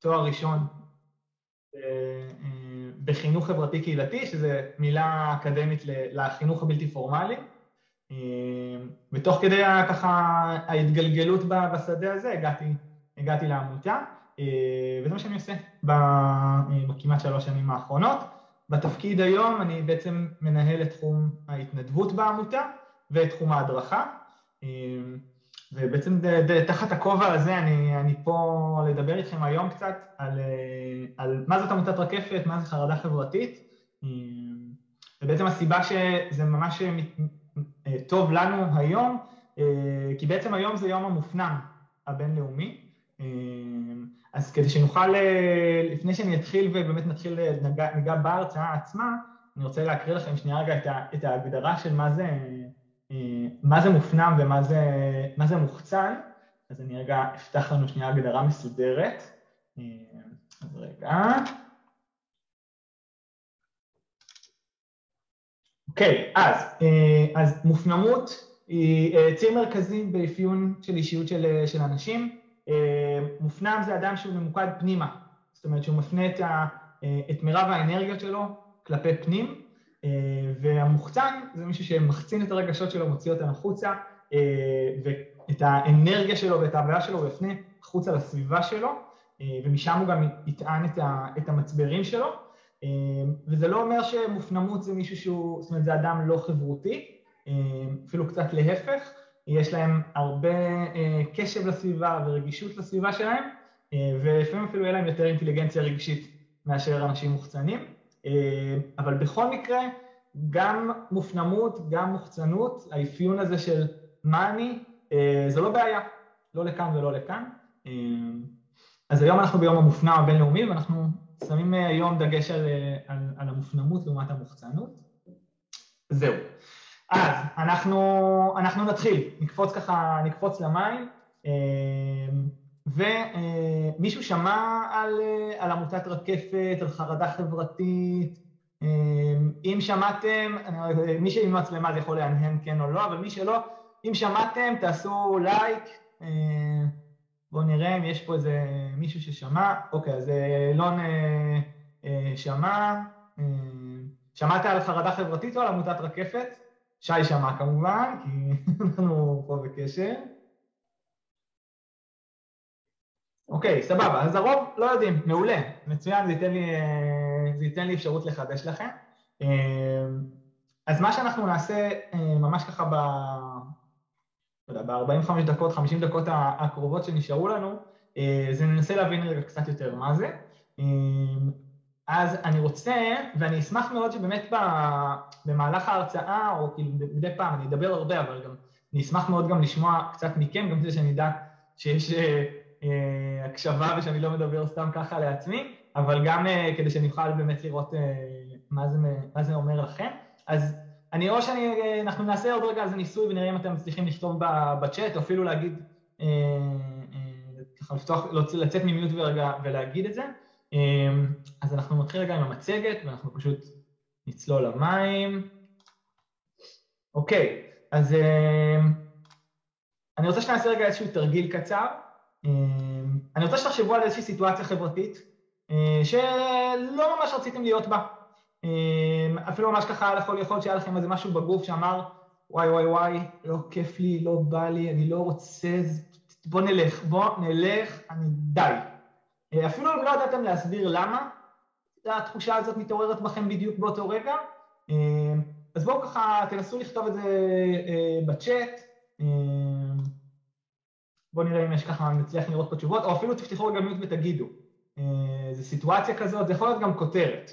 תואר ראשון בחינוך חברתי קהילתי, שזו מילה אקדמית לחינוך הבלתי פורמלי. ותוך כדי ככה ההתגלגלות בשדה הזה הגעתי, הגעתי לעמותה, וזה מה שאני עושה בכמעט שלוש שנים האחרונות. בתפקיד היום אני בעצם מנהל את תחום ההתנדבות בעמותה ואת תחום ההדרכה, ובעצם תחת הכובע הזה אני, אני פה לדבר איתכם היום קצת על, על מה זאת עמותת רקפת, מה זה חרדה חברתית, ובעצם הסיבה שזה ממש טוב לנו היום, כי בעצם היום זה יום המופנם הבינלאומי, אז כדי שנוכל, לפני שאני אתחיל ובאמת נתחיל, ניגע בהרצאה עצמה, אני רוצה להקריא לכם שנייה רגע את ההגדרה של מה זה, מה זה מופנם ומה זה, זה מוחצן, אז אני רגע אפתח לנו שנייה הגדרה מסודרת, אז רגע. אוקיי, אז, אז מופנמות היא ציר מרכזי באפיון של אישיות של, של אנשים, מופנם זה אדם שהוא ממוקד פנימה, זאת אומרת שהוא מפנה את, ה, את מירב האנרגיות שלו כלפי פנים, והמוחצן זה מישהו שמחצין את הרגשות שלו, מוציא אותם החוצה, ואת האנרגיה שלו ואת ההוויה שלו הוא יפנה החוצה לסביבה שלו, ומשם הוא גם יטען את המצברים שלו, וזה לא אומר שמופנמות זה מישהו שהוא, זאת אומרת זה אדם לא חברותי, אפילו קצת להפך, יש להם הרבה קשב לסביבה ורגישות לסביבה שלהם, ולפעמים אפילו יהיה להם יותר אינטליגנציה רגשית מאשר אנשים מוחצנים, אבל בכל מקרה, גם מופנמות, גם מוחצנות, האפיון הזה של מה אני, זו לא בעיה, לא לכאן ולא לכאן. אז היום אנחנו ביום המופנם הבינלאומי, ואנחנו שמים היום דגש על, על, על המופנמות לעומת המוחצנות. זהו. אז אנחנו, אנחנו נתחיל, נקפוץ ככה, נקפוץ למים, ומישהו שמע על, על עמותת רקפת, על חרדה חברתית, אם שמעתם, מי שעם מצלמה זה יכול להנהן כן או לא, אבל מי שלא, אם שמעתם תעשו לייק, בואו נראה אם יש פה איזה מישהו ששמע, אוקיי, אז אילון שמע, שמעת על חרדה חברתית או על עמותת רקפת? שי שמע כמובן, כי אנחנו פה בקשר. אוקיי, סבבה, אז הרוב לא יודעים, מעולה, מצוין, זה ייתן לי, זה ייתן לי אפשרות לחדש לכם. אז מה שאנחנו נעשה ממש ככה ב... ב-45 דקות, 50 דקות הקרובות שנשארו לנו, זה ננסה להבין רגע קצת יותר מה זה. אז אני רוצה, ואני אשמח מאוד שבאמת במהלך ההרצאה, או כאילו מדי פעם, אני אדבר הרבה, אבל גם אני אשמח מאוד גם לשמוע קצת מכם, גם כדי שאני אדע שיש אה, הקשבה ושאני לא מדבר סתם ככה לעצמי, אבל גם אה, כדי שאני אוכל באמת לראות אה, מה זה, מה זה אומר לכם. אז אני, או שאנחנו נעשה עוד רגע איזה ניסוי ונראה אם אתם מצליחים לכתוב בצ'אט, או אפילו להגיד, ככה לפתוח, לצאת ממיוט ורגע ולהגיד את זה. אז אנחנו נתחיל רגע עם המצגת, ואנחנו פשוט נצלול למים. אוקיי, אז אני רוצה שנעשה רגע איזשהו תרגיל קצר. אני רוצה שתחשבו על איזושהי סיטואציה חברתית שלא ממש רציתם להיות בה. אפילו ממש ככה יכול להיות שהיה לכם איזה משהו בגוף שאמר וואי וואי וואי, לא כיף לי, לא בא לי, אני לא רוצה, בוא נלך, בוא נלך, אני די. אפילו אם לא ידעתם להסביר למה התחושה הזאת מתעוררת בכם בדיוק באותו רגע, אז בואו ככה תנסו לכתוב את זה בצ'אט. בואו נראה אם יש ככה, נצליח לראות פה תשובות, או אפילו תפתחו רגע מיוט ותגידו. זו סיטואציה כזאת, זה יכול להיות גם כותרת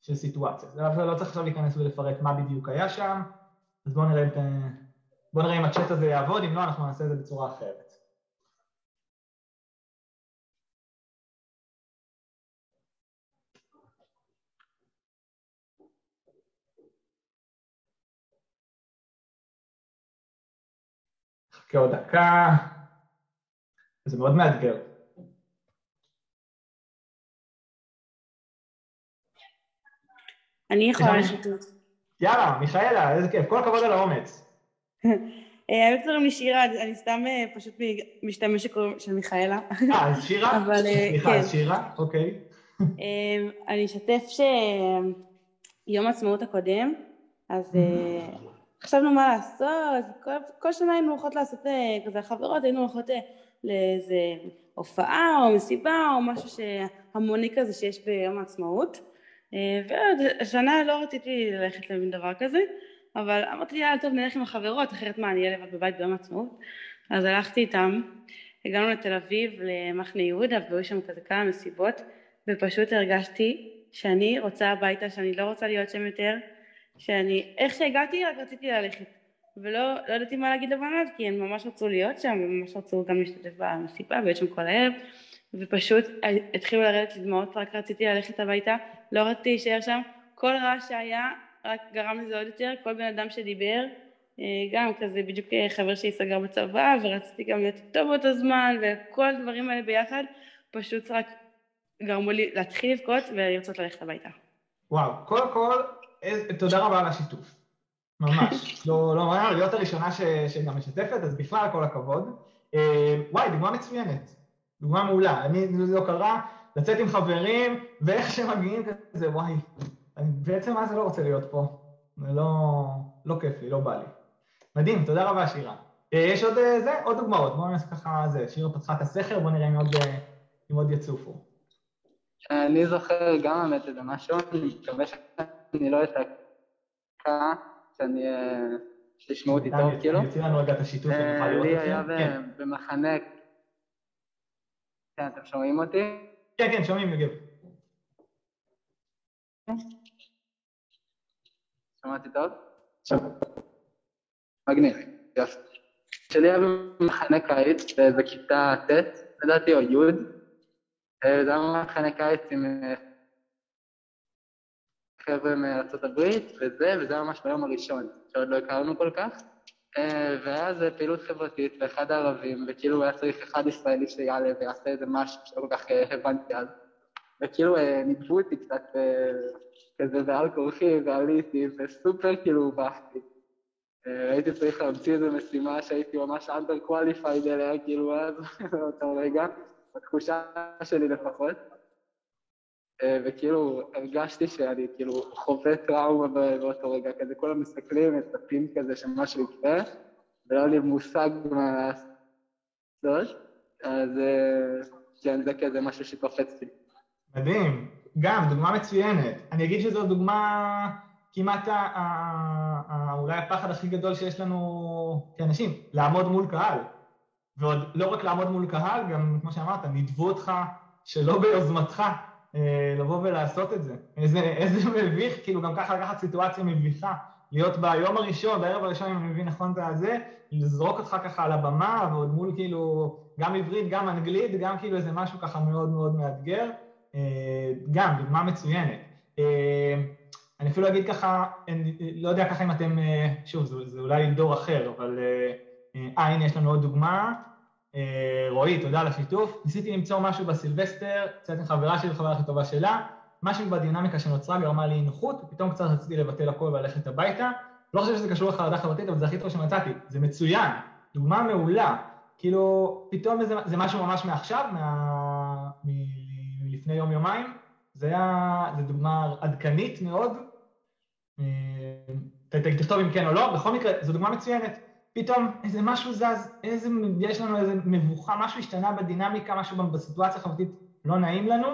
של סיטואציה. זה לא צריך עכשיו להיכנס ולפרט מה בדיוק היה שם, אז בואו נראה, בוא נראה אם הצ'אט הזה יעבוד, אם לא, אנחנו נעשה את זה בצורה אחרת. נחכה עוד דקה, זה מאוד מאתגר. אני יכולה לשתות. יאללה, מיכאלה, איזה כיף, כל הכבוד על האומץ. האמת קוראים לי שירה, אני סתם פשוט משתמש של מיכאלה. אה, אז שירה? סליחה, אז כן. שירה, אוקיי. אני אשתף שיום העצמאות הקודם, אז חשבנו מה לעשות, כל, כל שנה היינו הולכות לעשות כזה חברות, היינו הולכות לאיזה הופעה או מסיבה או משהו המוני כזה שיש ביום העצמאות. ועוד השנה לא רציתי ללכת למין דבר כזה, אבל אמרתי יאללה טוב נלך עם החברות, אחרת מה אני אהיה לבד בבית ביום העצמאות? אז הלכתי איתם, הגענו לתל אביב, למחנה יהודה, והיו שם כזה כמה מסיבות, ופשוט הרגשתי שאני רוצה הביתה, שאני לא רוצה להיות שם יותר, שאני, איך שהגעתי רק רציתי ללכת. ולא לא ידעתי מה להגיד לבנות, כי הן ממש רצו להיות שם, וממש רצו גם להשתתף במסיבה, ולהיות שם כל הערב, ופשוט התחילו לרדת לי דמעות, רק רציתי ללכת הביתה, לא רציתי להישאר שם, כל רעש שהיה רק גרם לזה עוד יותר, כל בן אדם שדיבר, אה, גם כזה בדיוק אה, חבר שלי סגר בצבא, ורציתי גם להיות איתו באותו זמן, וכל הדברים האלה ביחד, פשוט רק גרמו לי להתחיל לבכות ולרצות ללכת הביתה. וואו, קודם כל, תודה רבה על השיתוף. ממש. לא, לא, לא, להיות הראשונה ש, שגם משתפת, אז בכלל כל הכבוד. אה, וואי, דוגמה מצוינת. דוגמה מעולה. אני, זה לא קרה, לצאת עם חברים, ואיך שמגיעים כזה, וואי, אני בעצם זה לא רוצה להיות פה. זה לא, לא כיף לי, לא בא לי. מדהים, תודה רבה שירה. אה, יש עוד אה, זה, עוד דוגמאות, בואו נעשה ככה זה, שירה פתחה את הסכר, בואו נראה אם עוד, אם עוד יצופו. אני זוכר גם האמת איזה משהו, אני מקווה שאני לא אתקע. שאני... שישמעו אותי טוב, כאילו. יוציא לנו רגע את השיתוף, אה, לי היה כן. במחנה... כן, אתם שומעים אותי? כן, כן, שומעים, יוגב. שמעתי טוב? מגניב, יופי. שלי היה במחנה קיץ בכיתה ט', לדעתי, או י', אה, זה היה מחנה קיץ עם אה, חבר'ה מארצות הברית וזה, וזה היה ממש ביום הראשון, שעוד לא הכרנו כל כך. אה, איזה פעילות חברתית ואחד הערבים, וכאילו היה צריך אחד ישראלי שיעלה ויעשה איזה משהו שלא כל כך אה, הבנתי אז. וכאילו אה, נידבו אותי קצת כזה בעל כורחי ועליתי, וסופר כאילו הובכתי. הייתי צריך להמציא איזו משימה שהייתי ממש under qualified אליה, כאילו אז, באותו רגע, בתחושה שלי לפחות. אה, וכאילו הרגשתי שאני כאילו חווה טראומה באותו רגע, כזה כולם מסתכלים, מצפים כזה שמשהו יקרה, ולא לי מושג מה לעשות, אז אה, כן, זה כזה משהו שקופץ לי. מדהים, גם דוגמה מצוינת. אני אגיד שזו דוגמה כמעט אולי הפחד הכי גדול שיש לנו כאנשים, לעמוד מול קהל. ועוד לא רק לעמוד מול קהל, גם כמו שאמרת, נידבו אותך שלא ביוזמתך, לבוא ולעשות את זה. איזה, איזה מביך, כאילו גם ככה לקחת סיטואציה מביכה, להיות ביום הראשון, בערב הראשון, אם אני מבין נכון את הזה, לזרוק אותך ככה על הבמה, ועוד מול כאילו גם עברית, גם אנגלית, גם כאילו איזה משהו ככה מאוד מאוד מאתגר. אה, גם, דוגמה מצוינת. אה, אני אפילו אגיד ככה, לא יודע ככה אם אתם, שוב, זה, זה אולי דור אחר, אבל אה, הנה יש לנו עוד דוגמה. אה, רועי, תודה על השיתוף. ניסיתי למצוא משהו בסילבסטר, קצת עם חברה שלי, חברה הכי טובה שלה, משהו בדינמיקה שנוצרה גרמה לי נוחות, ופתאום קצת רציתי לבטל הכל וללכת הביתה. לא חושב שזה קשור לחרדה חברתית, אבל זה הכי טוב שמצאתי. זה מצוין, דוגמה מעולה. כאילו, פתאום זה, זה משהו ממש מעכשיו, מה, מלפני יום-יומיים. זה היה, זו דוגמה עדכנית מאוד. אה, תכתוב אם כן או לא, בכל מקרה, זו דוגמה מצוינת. פתאום איזה משהו זז, איזה, יש לנו איזה מבוכה, משהו השתנה בדינמיקה, משהו בסיטואציה החברתית לא נעים לנו,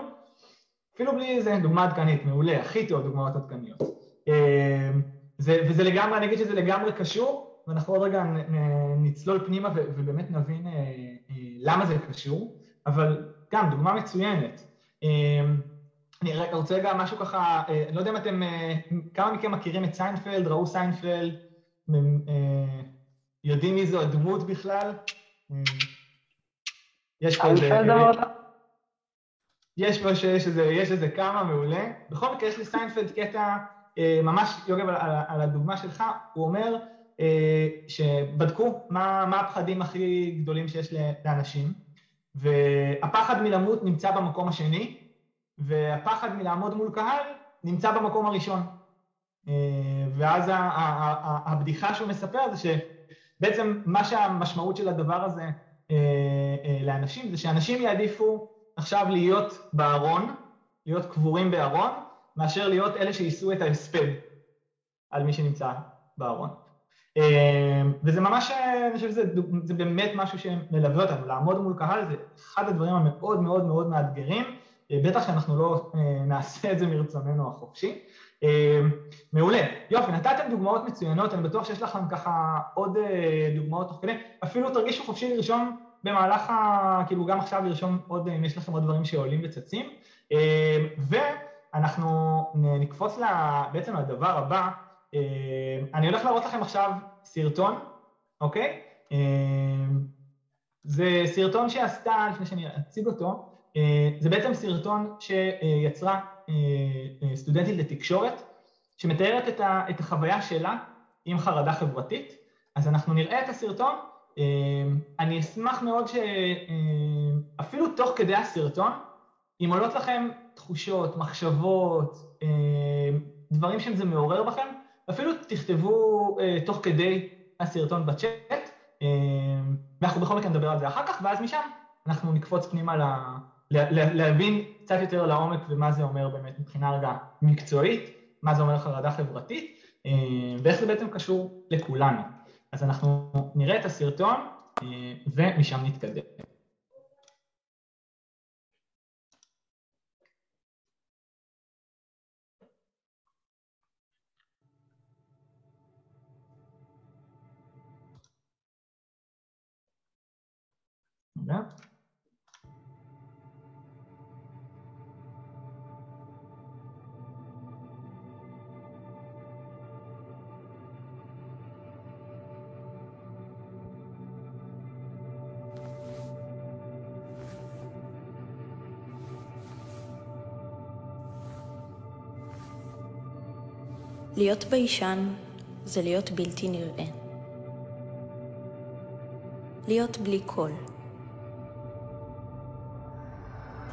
אפילו בלי איזה דוגמה עדכנית, מעולה, הכי טוב דוגמאות עדכניות. אמ, זה, וזה לגמרי, אני אגיד שזה לגמרי קשור, ואנחנו עוד רגע נצלול פנימה ובאמת נבין אה, אה, למה זה קשור, אבל גם דוגמה מצוינת. אני רוצה רגע משהו ככה, אה, אני לא יודע אם אתם, כמה מכם מכירים את סיינפלד, ראו סיינפלד, יודעים מי זו הדמות בכלל? יש פה איזה... יש פה שיש איזה, יש איזה כמה מעולה. בכל מקרה, יש לי סיינפלד קטע, אה, ממש, יוגב, על, על הדוגמה שלך, הוא אומר אה, שבדקו מה, מה הפחדים הכי גדולים שיש לאנשים, והפחד מלמות נמצא במקום השני, והפחד מלעמוד מול קהל נמצא במקום הראשון. אה, ואז הבדיחה שהוא מספר זה ש... בעצם מה שהמשמעות של הדבר הזה לאנשים זה שאנשים יעדיפו עכשיו להיות בארון, להיות קבורים בארון, מאשר להיות אלה שיישאו את ההספד על מי שנמצא בארון. וזה ממש, אני חושב שזה באמת משהו שמלווה אותנו, לעמוד מול קהל זה אחד הדברים המאוד מאוד מאוד מאתגרים, בטח שאנחנו לא נעשה את זה מרצוננו החופשי. מעולה. יופי, נתתם דוגמאות מצוינות, אני בטוח שיש לכם ככה עוד דוגמאות תוך כדי, אפילו תרגישו חופשי לרשום במהלך ה... כאילו גם עכשיו לרשום עוד, אם יש לכם עוד דברים שעולים וצצים. ואנחנו נקפוץ בעצם לדבר הבא, אני הולך להראות לכם עכשיו סרטון, אוקיי? זה סרטון שעשתה, לפני שאני אציג אותו, זה בעצם סרטון שיצרה סטודנטית לתקשורת, שמתארת את החוויה שלה עם חרדה חברתית. אז אנחנו נראה את הסרטון, אני אשמח מאוד שאפילו תוך כדי הסרטון, אם עולות לכם תחושות, מחשבות, דברים שזה מעורר בכם, אפילו תכתבו תוך כדי הסרטון בצ'אט, ואנחנו בכל מקרה נדבר על זה אחר כך, ואז משם אנחנו נקפוץ פנימה להבין קצת יותר לעומק ומה זה אומר באמת מבחינה רגע מקצועית, מה זה אומר חרדה חברתית, ואיך זה בעצם קשור לכולנו. אז אנחנו נראה את הסרטון ומשם נתקדם. רגע. להיות ביישן זה להיות בלתי נראה. להיות בלי קול.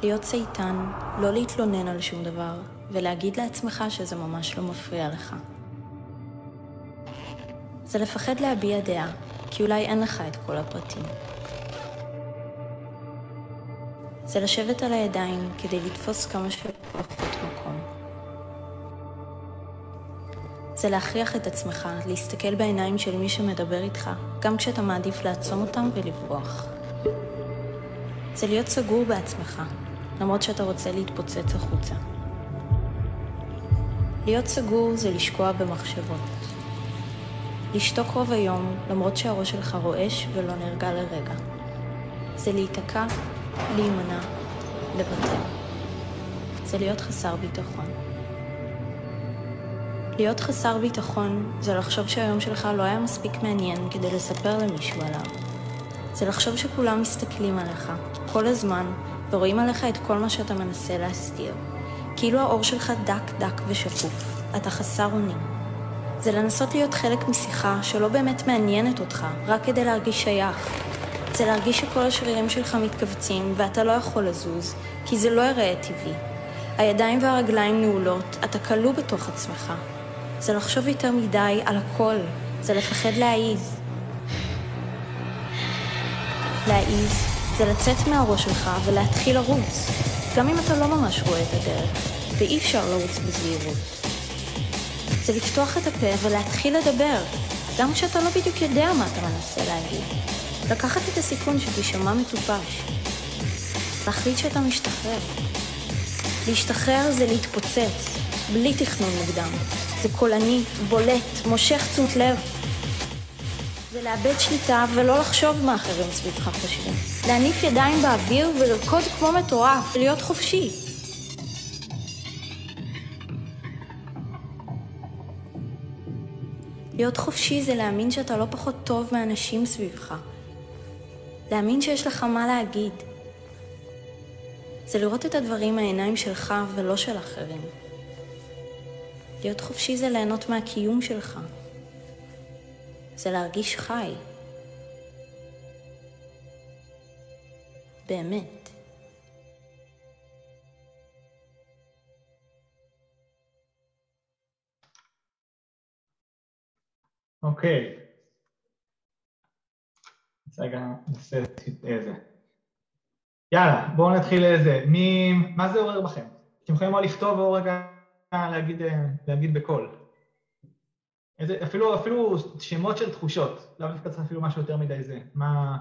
להיות צייתן, לא להתלונן על שום דבר, ולהגיד לעצמך שזה ממש לא מפריע לך. זה לפחד להביע דעה, כי אולי אין לך את כל הפרטים. זה לשבת על הידיים כדי לתפוס כמה שפחות זה להכריח את עצמך להסתכל בעיניים של מי שמדבר איתך, גם כשאתה מעדיף לעצום אותם ולברוח. זה להיות סגור בעצמך, למרות שאתה רוצה להתפוצץ החוצה. להיות סגור זה לשקוע במחשבות. לשתוק רוב היום, למרות שהראש שלך רועש ולא נרגע לרגע. זה להיתקע, להימנע, לוותר. זה להיות חסר ביטחון. להיות חסר ביטחון זה לחשוב שהיום שלך לא היה מספיק מעניין כדי לספר למישהו עליו. זה לחשוב שכולם מסתכלים עליך, כל הזמן, ורואים עליך את כל מה שאתה מנסה להסתיר. כאילו האור שלך דק דק ושקוף, אתה חסר אונים. זה לנסות להיות חלק משיחה שלא באמת מעניינת אותך, רק כדי להרגיש שייך. זה להרגיש שכל השרירים שלך מתכווצים ואתה לא יכול לזוז, כי זה לא יראה טבעי. הידיים והרגליים נעולות, אתה כלוא בתוך עצמך. זה לחשוב יותר מדי על הכל, זה לפחד להעיז. להעיז זה לצאת מהראש שלך ולהתחיל לרוץ, גם אם אתה לא ממש רואה את הדרך, ואי אפשר לרוץ בזהירות. זה לפתוח את הפה ולהתחיל לדבר, גם כשאתה לא בדיוק יודע מה אתה מנסה להגיד. לקחת את הסיכון שתישמע מטופש. להחליט שאתה משתחרר. להשתחרר זה להתפוצץ, בלי תכנון מוקדם. זה קולני, בולט, מושך תשומת לב. זה לאבד שליטה ולא לחשוב מה אחרים סביבך חושבים. להניף ידיים באוויר ולרקוד כמו מטורף, ולהיות חופשי. להיות חופשי זה להאמין שאתה לא פחות טוב מאנשים סביבך. להאמין שיש לך מה להגיד. זה לראות את הדברים מהעיניים שלך ולא של אחרים. להיות חופשי זה ליהנות מהקיום שלך. זה להרגיש חי. באמת. אוקיי. רגע, נעשה את זה. יאללה, בואו נתחיל לזה. מי, מה זה עורר בכם? אתם יכולים או לכתוב או רגע להגיד, להגיד בקול. איזה, אפילו, אפילו שמות של תחושות, לאו דווקא צריך אפילו משהו יותר מדי זה. מה...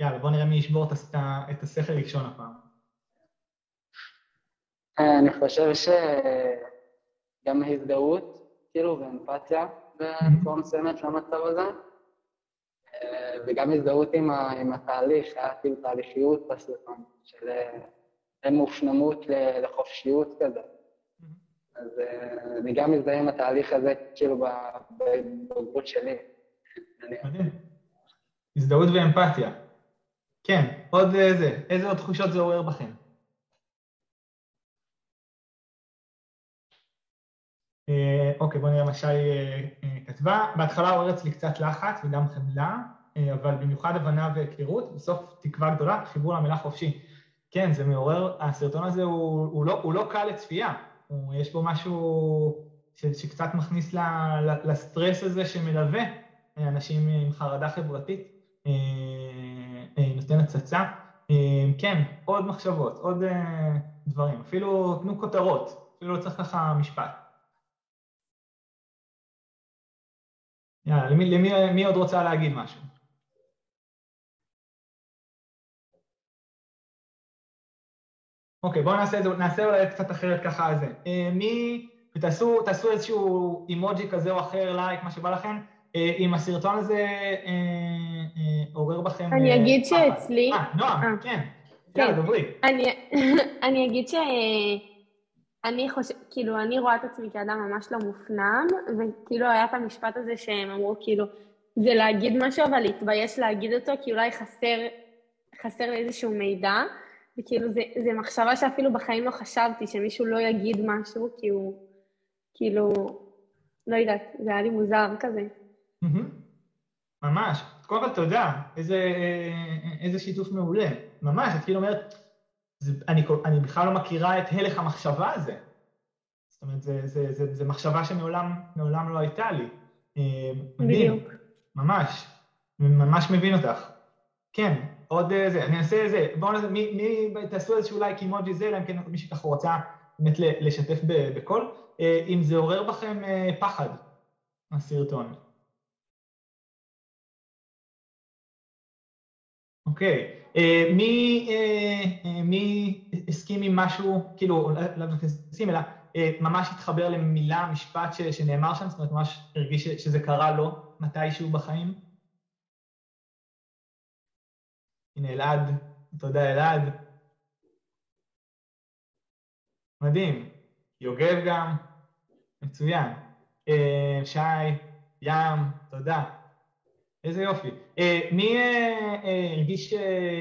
יאללה, בואו נראה מי ישבור את השכל ראשון הפעם. אני חושב שגם הזדהות, כאילו, ואמפתיה בצורה מסוימת למצב הזה, וגם הזדהות עם, ה, עם התהליך, היה כאילו תהליכיות בסרטון, של מופנמות לחופשיות כזה. אז אני גם מזדהה עם התהליך הזה, כאילו, בבגרות שלי. מדהים. הזדהות ואמפתיה. כן, עוד איזה, איזה עוד תחושות זה עורר בכם? אוקיי, בואו נראה מה שי כתבה. בהתחלה עורר אצלי קצת לחץ וגם חמלה, אבל במיוחד הבנה והיכרות, בסוף תקווה גדולה, חיבור למילה חופשי. כן, זה מעורר, הסרטון הזה הוא, הוא, לא, הוא לא קל לצפייה, הוא, יש בו משהו ש, שקצת מכניס ל, ל, לסטרס הזה שמלווה אנשים עם חרדה חברתית, נותן הצצה. כן, עוד מחשבות, עוד דברים, אפילו תנו כותרות, אפילו לא צריך ככה משפט. יאללה, למי, למי מי עוד רוצה להגיד משהו? אוקיי, בואו נעשה את זה, נעשה אולי קצת אחרת ככה על זה. מי, ותעשו תעשו איזשהו אימוג'י כזה או אחר, לייק, מה שבא לכם, אם הסרטון הזה עורר בכם... אני אגיד שאצלי... אה, נועם, כן. יאללה, דברי. אני אגיד ש... אני חושבת, כאילו, אני רואה את עצמי כאדם ממש לא מופנם, וכאילו היה את המשפט הזה שהם אמרו, כאילו, זה להגיד משהו, אבל להתבייש להגיד אותו, כי אולי חסר, חסר לי איזשהו מידע, וכאילו, זה, זה מחשבה שאפילו בחיים לא חשבתי, שמישהו לא יגיד משהו, כי הוא, כאילו, לא יודעת, זה היה לי מוזר כזה. ממש. קודם כל, תודה. איזה, איזה שיתוף מעולה. ממש, את כאילו אומרת, זה, אני, אני בכלל לא מכירה את הלך המחשבה הזה. זאת אומרת, זו מחשבה שמעולם לא הייתה לי. מדהים. בדיוק. ממש. ממש מבין אותך. כן, עוד זה, אני אעשה זה, בואו נעשה, מי, מי, תעשו איזשהו לייק אימוג'י זה, אלא אם כן מי שככה רוצה באמת לשתף בקול. אם זה עורר בכם פחד, הסרטון. אוקיי. מי, מי הסכים עם משהו, כאילו, לא הסכים, אלא ממש התחבר למילה, משפט שנאמר שם, זאת אומרת, ממש הרגיש שזה קרה לו מתישהו בחיים? הנה אלעד, תודה אלעד. מדהים. יוגב גם, מצוין. שי, ים, תודה. איזה יופי. מי הרגיש,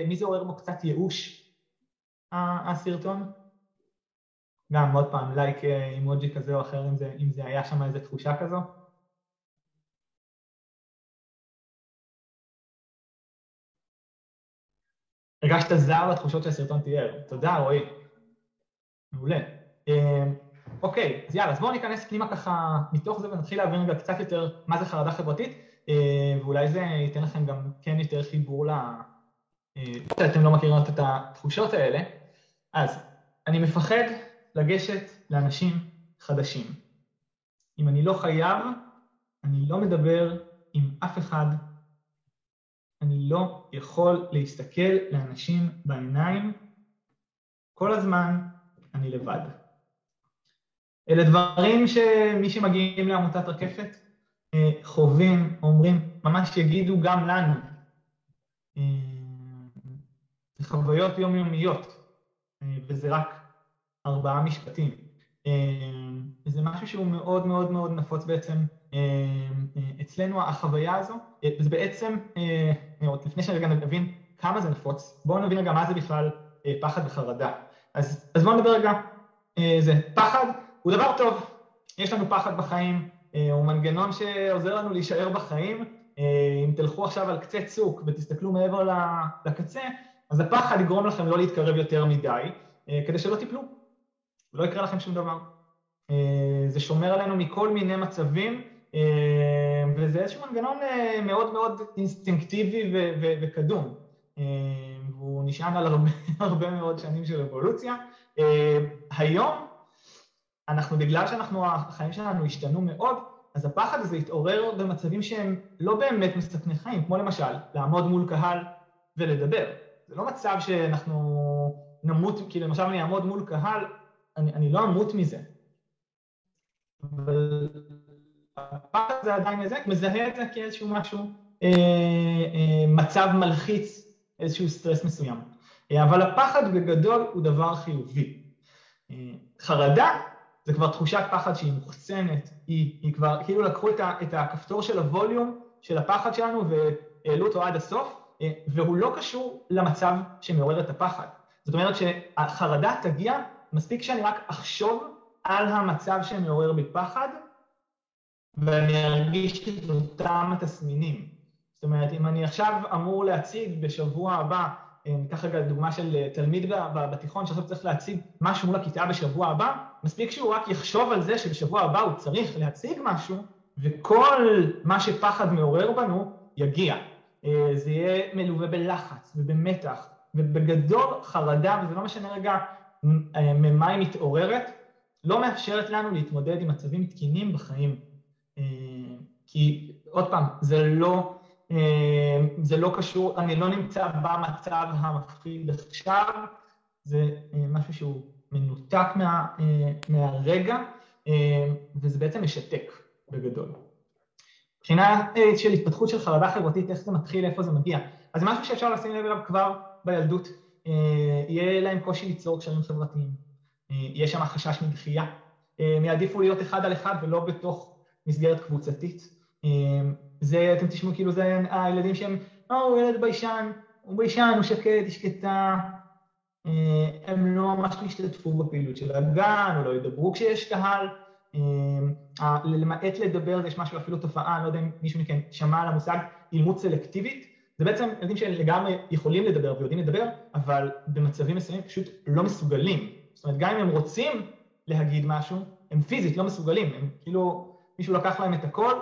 מי זה עורר בו קצת ייאוש, הסרטון? גם עוד פעם, לייק אימוג'י כזה או אחר, אם זה, אם זה היה שם איזו תחושה כזו. הרגשת זר לתחושות שהסרטון תיאר. תודה, רועי. מעולה. אוקיי, אז יאללה, אז בואו ניכנס פנימה ככה מתוך זה ונתחיל להבין רגע קצת יותר מה זה חרדה חברתית. ואולי זה ייתן לכם גם כן יותר חיבור ל... אתם לא מכירים את התחושות האלה. אז אני מפחד לגשת לאנשים חדשים. אם אני לא חייב, אני לא מדבר עם אף אחד. אני לא יכול להסתכל לאנשים בעיניים. כל הזמן אני לבד. אלה דברים שמי שמגיעים לעמותת רקפת חווים, אומרים, ממש יגידו גם לנו. זה חוויות יומיומיות, וזה רק ארבעה משפטים. זה משהו שהוא מאוד מאוד מאוד נפוץ בעצם אצלנו, החוויה הזו, וזה בעצם, עוד לפני שרגע נבין כמה זה נפוץ, בואו נבין רגע מה זה בכלל פחד וחרדה. אז, אז בואו נדבר רגע, זה פחד הוא דבר טוב, יש לנו פחד בחיים, הוא מנגנון שעוזר לנו להישאר בחיים. אם תלכו עכשיו על קצה צוק ותסתכלו מעבר לקצה, אז הפחד יגרום לכם לא להתקרב יותר מדי, כדי שלא תיפלו, ולא יקרה לכם שום דבר. זה שומר עלינו מכל מיני מצבים וזה איזשהו מנגנון מאוד מאוד אינסטינקטיבי וקדום. והוא נשען על הרבה, הרבה מאוד שנים של אבולוציה. היום, אנחנו, בגלל שאנחנו, החיים שלנו השתנו מאוד, אז הפחד הזה התעורר במצבים שהם לא באמת מסכני חיים, כמו למשל, לעמוד מול קהל ולדבר. זה לא מצב שאנחנו נמות, כי למשל אני אעמוד מול קהל, אני, אני לא אמות מזה. אבל הפחד הזה עדיין מזהה, מזהה את זה כאיזשהו משהו, אה, אה, מצב מלחיץ, איזשהו סטרס מסוים. אה, אבל הפחד בגדול הוא דבר חיובי. חרדה זה כבר תחושת פחד שהיא מוחצנת, היא, היא כבר, כאילו לקחו את, ה, את הכפתור של הווליום של הפחד שלנו והעלו אותו עד הסוף, והוא לא קשור למצב שמעורר את הפחד. זאת אומרת שהחרדה תגיע, מספיק שאני רק אחשוב על המצב שמעורר בי פחד, ואני ארגיש את אותם התסמינים. זאת אומרת, אם אני עכשיו אמור להציג בשבוע הבא, אה, ניקח רגע דוגמה של תלמיד בתיכון שעכשיו צריך להציג משהו מול הכיתה בשבוע הבא, מספיק שהוא רק יחשוב על זה שבשבוע הבא הוא צריך להציג משהו, וכל מה שפחד מעורר בנו יגיע. אה, זה יהיה מלווה בלחץ ובמתח, ובגדול חרדה, וזה לא משנה רגע אה, ממה היא מתעוררת, לא מאפשרת לנו להתמודד עם מצבים תקינים בחיים. אה, כי עוד פעם, זה לא, זה לא קשור, אני לא נמצא במצב המפחיד עכשיו, זה משהו שהוא מנותק מה, מהרגע, וזה בעצם משתק בגדול. מבחינה אה, של התפתחות של חרדה חברתית, איך זה מתחיל, איפה זה מגיע. אז זה משהו שאפשר לשים לב אליו כבר בילדות. אה, יהיה להם קושי ליצור קשרים חברתיים. אה, יש שם חשש מדחייה. הם יעדיפו להיות אחד על אחד ולא בתוך מסגרת קבוצתית. זה, אתם תשמעו כאילו זה הילדים שהם, או, הוא ילד ביישן, הוא ביישן, הוא שקט, היא שקטה. הם לא ממש ישתתפו בפעילות של הגן, או לא ידברו כשיש קהל. אמ, למעט לדבר, יש משהו, אפילו תופעה, אני לא יודע אם מישהו מכם שמע על המושג אימות סלקטיבית, זה בעצם ילדים שלגמרי יכולים לדבר ויודעים לדבר, אבל במצבים מסוימים פשוט לא מסוגלים. זאת אומרת, גם אם הם רוצים להגיד משהו, הם פיזית לא מסוגלים, הם כאילו, מישהו לקח להם את הכל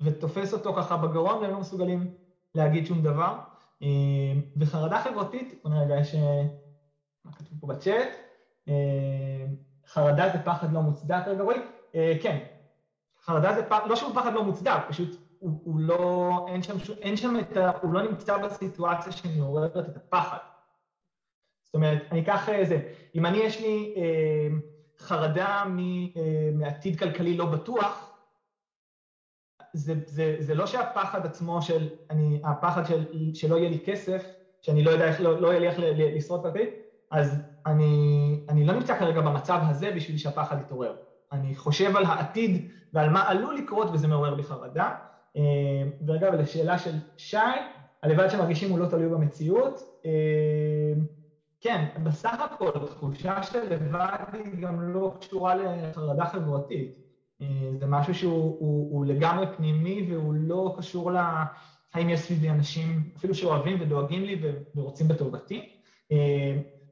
ותופס אותו ככה בגרון והם לא מסוגלים להגיד שום דבר. אמ, וחרדה חברתית, בוא נראה רגע, יש... מה כתוב פה בצ'אט? אמ, חרדה זה פחד לא מוצדק, רגע רועי? אה, כן, חרדה זה פחד, לא שהוא פחד לא מוצדק, פשוט הוא, הוא לא, אין שם, אין שם את ה... הוא לא נמצא בסיטואציה שמעוררת את הפחד. זאת אומרת, אני אקח אה, אם אני יש לי אה, חרדה מ, אה, מעתיד כלכלי לא בטוח, זה, זה, זה לא שהפחד עצמו של, אני, הפחד של, שלא יהיה לי כסף, שאני לא יודע איך, לא, לא יהיה לי איך לשרוד כלכלית, אז אני, אני לא נמצא כרגע במצב הזה בשביל שהפחד יתעורר. אני חושב על העתיד ועל מה עלול לקרות וזה מעורר בי חרדה. אה, ואגב, לשאלה של שי, הלבד שמרגישים הוא לא תלוי במציאות. אה, כן, בסך הכל, תחושה של לבד היא גם לא קשורה לחרדה חברתית. אה, זה משהו שהוא הוא, הוא לגמרי פנימי והוא לא קשור ל... האם יש סביבי אנשים אפילו שאוהבים ודואגים לי ורוצים בטובתי.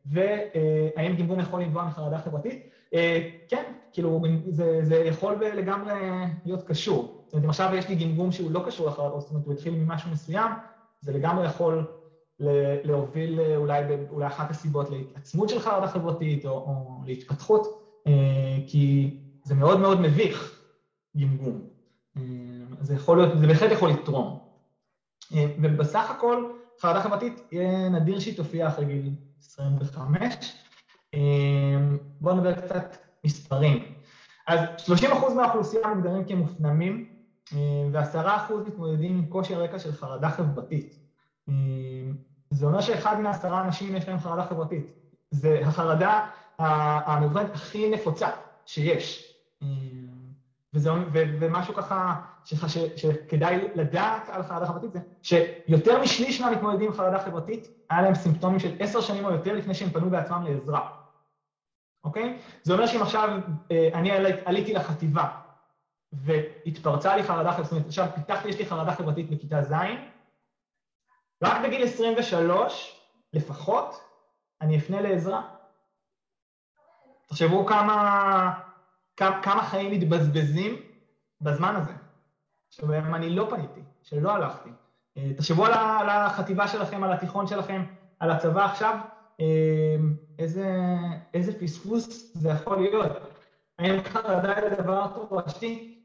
והאם גימבום יכול לנבוע מחרדה חברתית? אה, כן, כאילו זה, זה יכול לגמרי להיות קשור. זאת אומרת, אם עכשיו יש לי גימבום שהוא לא קשור לחרדה, זאת אומרת, הוא התחיל ממשהו מסוים, זה לגמרי יכול להוביל אולי, אולי אחת הסיבות להתעצמות של חרדה חברתית או, או להתפתחות, אה, כי זה מאוד מאוד מביך, גימגום. אה, זה יכול להיות, זה בהחלט יכול לתרום. ובסך הכל, חרדה חברתית יהיה נדיר שהיא תופיע אחרי גיל 25. אמ, בואו נדבר קצת מספרים. אז 30% מהאוכלוסייה מוגדרים כמופנמים, אמ, ו-10% מתמודדים עם קושי רקע של חרדה חברתית. אמ, זה אומר שאחד מעשרה אנשים יש להם חרדה חברתית. זה החרדה המאובחנת הכי נפוצה שיש. וזה, ו, ומשהו ככה שח, ש, שכדאי לדעת על חרדה חברתית זה שיותר משליש מהמתמודדים עם חרדה חברתית, היה להם סימפטומים של עשר שנים או יותר לפני שהם פנו בעצמם לעזרה. אוקיי? זה אומר שאם עכשיו אה, אני עליתי לחטיבה והתפרצה לי חרדה חברתית, עכשיו פיתחתי, יש לי חרדה חברתית בכיתה ז', רק בגיל 23 לפחות אני אפנה לעזרה. תחשבו כמה, כמה, חיים מתבזבזים בזמן הזה. שבהם אני לא פניתי, שלא הלכתי. תחשבו על החטיבה שלכם, על התיכון שלכם, על הצבא עכשיו, איזה, איזה פספוס זה יכול להיות. האם חרדה היא לדבר תורשתי?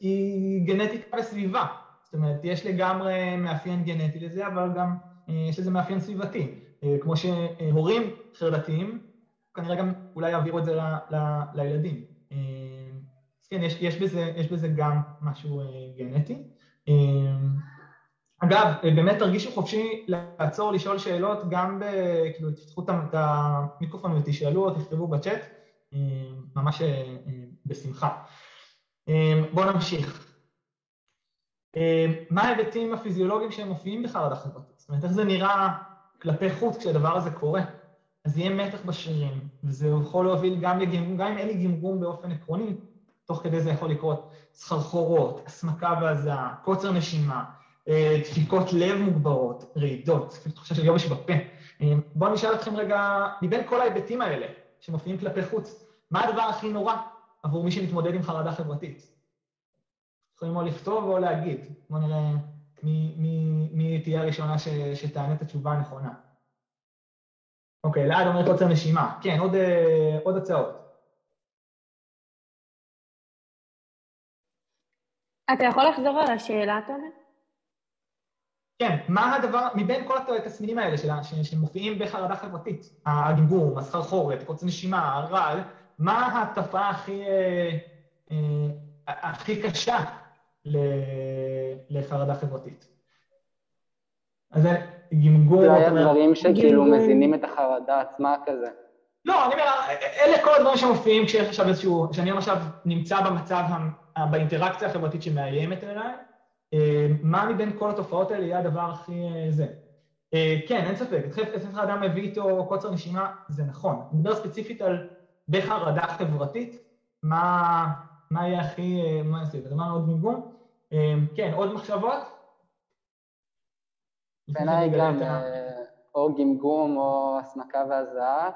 היא גנטיקה וסביבה. זאת אומרת, יש לגמרי מאפיין גנטי לזה, אבל גם יש לזה מאפיין סביבתי. כמו שהורים חרדתיים, כנראה גם אולי יעבירו את זה ל, ל, לילדים. אז כן, יש, יש, בזה, יש בזה גם משהו גנטי. אגב, באמת תרגישו חופשי לעצור, לשאול שאלות, גם ב... כאילו, תפתחו את המיקרופון ותשאלו או תכתבו בצ'אט, ממש בשמחה. בואו נמשיך. מה ההיבטים הפיזיולוגיים שהם מופיעים בחרדה חברתית? זאת אומרת, איך זה נראה כלפי חוץ כשהדבר הזה קורה? אז יהיה מתח בשרירים, וזה יכול להוביל גם לגמגום, גם אם אין לי גמגום באופן עקרוני, תוך כדי זה יכול לקרות סחרחורות, הסמקה והזעה, קוצר נשימה, דפיקות לב מוגברות, רעידות, אפילו תחושה של יובש בפה. בואו נשאל אתכם רגע, מבין כל ההיבטים האלה שמופיעים כלפי חוץ, מה הדבר הכי נורא עבור מי שמתמודד עם חרדה חברתית? יכולים או לכתוב או להגיד. בואו נראה מי, מי, מי תהיה הראשונה ש, שתענה את התשובה הנכונה. אוקיי, אלעד אומר קוצר נשימה. כן, עוד, עוד הצעות. אתה יכול לחזור על השאלה, תומר? כן, מה הדבר, מבין כל התסמינים האלה שלה, שמופיעים בחרדה חברתית, הגמגום, הסחרחורת, קוצר נשימה, הרעל, מה התופעה הכי, אה, אה, הכי קשה לחרדה חברתית? אז זה גמגום... זה היה דברים שכאילו מזינים את החרדה עצמה כזה. לא, אני אומר, אלה כל הדברים שמופיעים כשיש עכשיו איזשהו, כשאני עכשיו נמצא במצב, באינטראקציה החברתית שמאיימת עליי, מה מבין כל התופעות האלה יהיה הדבר הכי זה? כן, אין ספק, התקף חרדה מביא איתו קוצר נשימה, זה נכון. אני מדבר ספציפית על בחרדה חברתית, מה, מה יהיה הכי, מה נעשה? זה דבר מאוד גמגום. כן, עוד מחשבות? בעיניי גם או גמגום או הסמקה והזעה,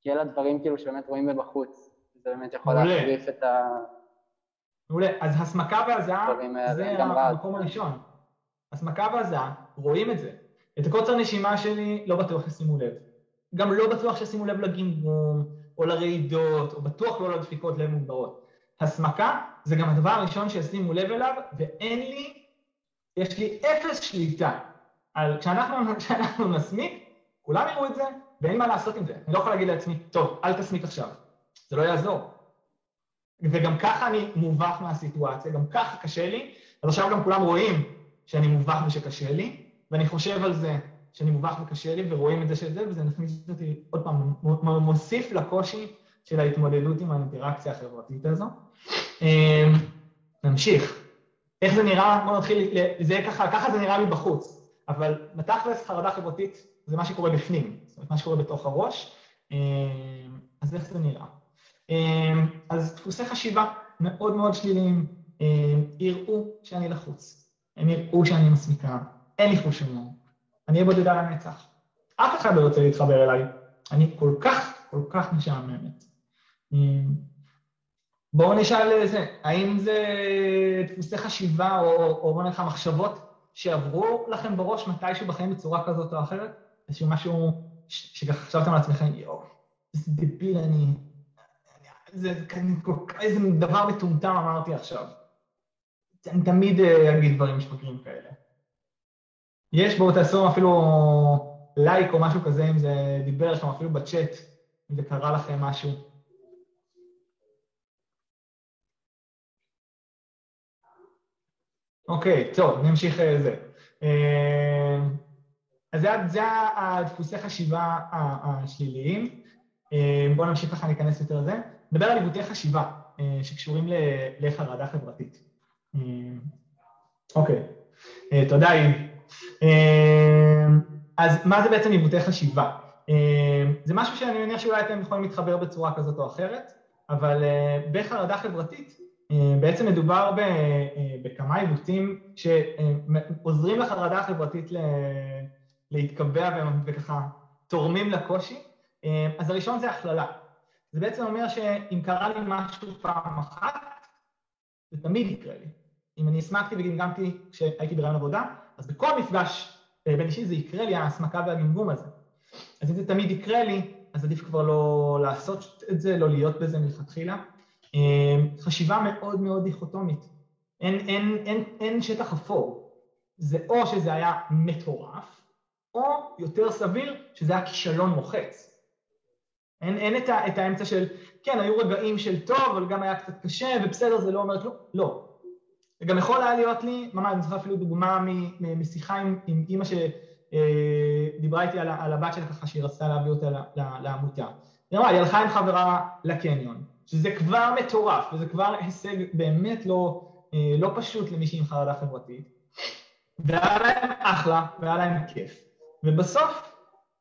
כי אלה דברים כאילו שבאמת רואים מבחוץ. זה באמת יכול להחריף את ה... מעולה. אז הסמקה והזעה זה המקום הראשון. הסמקה והזעה, רואים את זה. את הקוצר נשימה שלי לא בטוח שישימו לב. גם לא בטוח שישימו לב לגמגום, או לרעידות, או בטוח לא לדפיקות לב מוגברות. הסמקה זה גם הדבר הראשון שישימו לב אליו, ואין לי, יש לי אפס שליטה על כשאנחנו, כשאנחנו נסמיק, כולם יראו את זה, ואין מה לעשות עם זה. אני לא יכול להגיד לעצמי, טוב, אל תסמיק עכשיו. זה לא יעזור. וגם ככה אני מובך מהסיטואציה, גם ככה קשה לי, אז עכשיו גם כולם רואים שאני מובך ושקשה לי, ואני חושב על זה שאני מובך וקשה לי, ורואים את זה של זה, וזה מכניס אותי, עוד פעם, מוסיף לקושי של ההתמודדות עם האינטראקציה החברתית הזו. נמשיך. איך זה נראה? בואו נתחיל, זה ככה, ככה זה נראה מבחוץ, אבל בתכלס חרדה חברתית זה מה שקורה בפנים, זאת אומרת, מה שקורה בתוך הראש, אז איך זה נראה? אז דפוסי חשיבה מאוד מאוד שליליים, יראו שאני לחוץ, הם יראו שאני מסמיקה, אין לי חוש הומור, אני אהיה בודדה לנצח. אף אחד לא רוצה להתחבר אליי, אני כל כך, כל כך משעממת. בואו נשאל זה, האם זה דפוסי חשיבה או, או בואו נלך מחשבות שעברו לכם בראש מתישהו בחיים בצורה כזאת או אחרת? איזשהו משהו שחשבתם על עצמכם, יואו, איזה דביל אני, זה איזה דבר מטומטם אמרתי עכשיו. אני תמיד אגיד דברים שפגרים כאלה. יש, בואו תעשו אפילו לייק או משהו כזה, אם זה דיבר לכם אפילו בצ'אט, אם זה קרה לכם משהו. אוקיי, טוב, נמשיך זה. אז זה, זה הדפוסי חשיבה השליליים. בואו נמשיך ככה להיכנס יותר לזה. נדבר על עיוותי חשיבה שקשורים לחרדה חברתית. אוקיי, תודה איב. אז מה זה בעצם עיוותי חשיבה? זה משהו שאני מניח שאולי אתם יכולים להתחבר בצורה כזאת או אחרת, אבל בחרדה חברתית בעצם מדובר בכמה עיוותים שעוזרים לחרדה החברתית להתקבע וככה תורמים לקושי. אז הראשון זה הכללה. זה בעצם אומר שאם קרה לי משהו פעם אחת, זה תמיד יקרה לי. אם אני הסמקתי וגמגמתי כשהייתי ברעיון עבודה, אז בכל מפגש בין אישי זה יקרה לי ההסמקה והגמגום הזה. אז אם זה תמיד יקרה לי, אז עדיף כבר לא לעשות את זה, לא להיות בזה מלכתחילה. חשיבה מאוד מאוד דיכוטומית. אין, אין, אין, אין שטח אפור. זה או שזה היה מטורף, או יותר סביר שזה היה כישלון מוחץ. אין, אין את, ה, את האמצע של, כן, היו רגעים של טוב, אבל גם היה קצת קשה, ובסדר, זה לא אומר כלום. לא. זה גם יכול היה להיות לי, ממש, אני זוכר אפילו דוגמה משיחה עם, עם אימא שדיברה איתי על, על הבת שלה ככה, שהיא רצתה להביא אותה לעמותה. היא אמרה, היא הלכה עם חברה לקניון, שזה כבר מטורף, וזה כבר הישג באמת לא, לא פשוט למישהי עם חרדה חברתית. והיה להם אחלה, והיה להם כיף. ובסוף,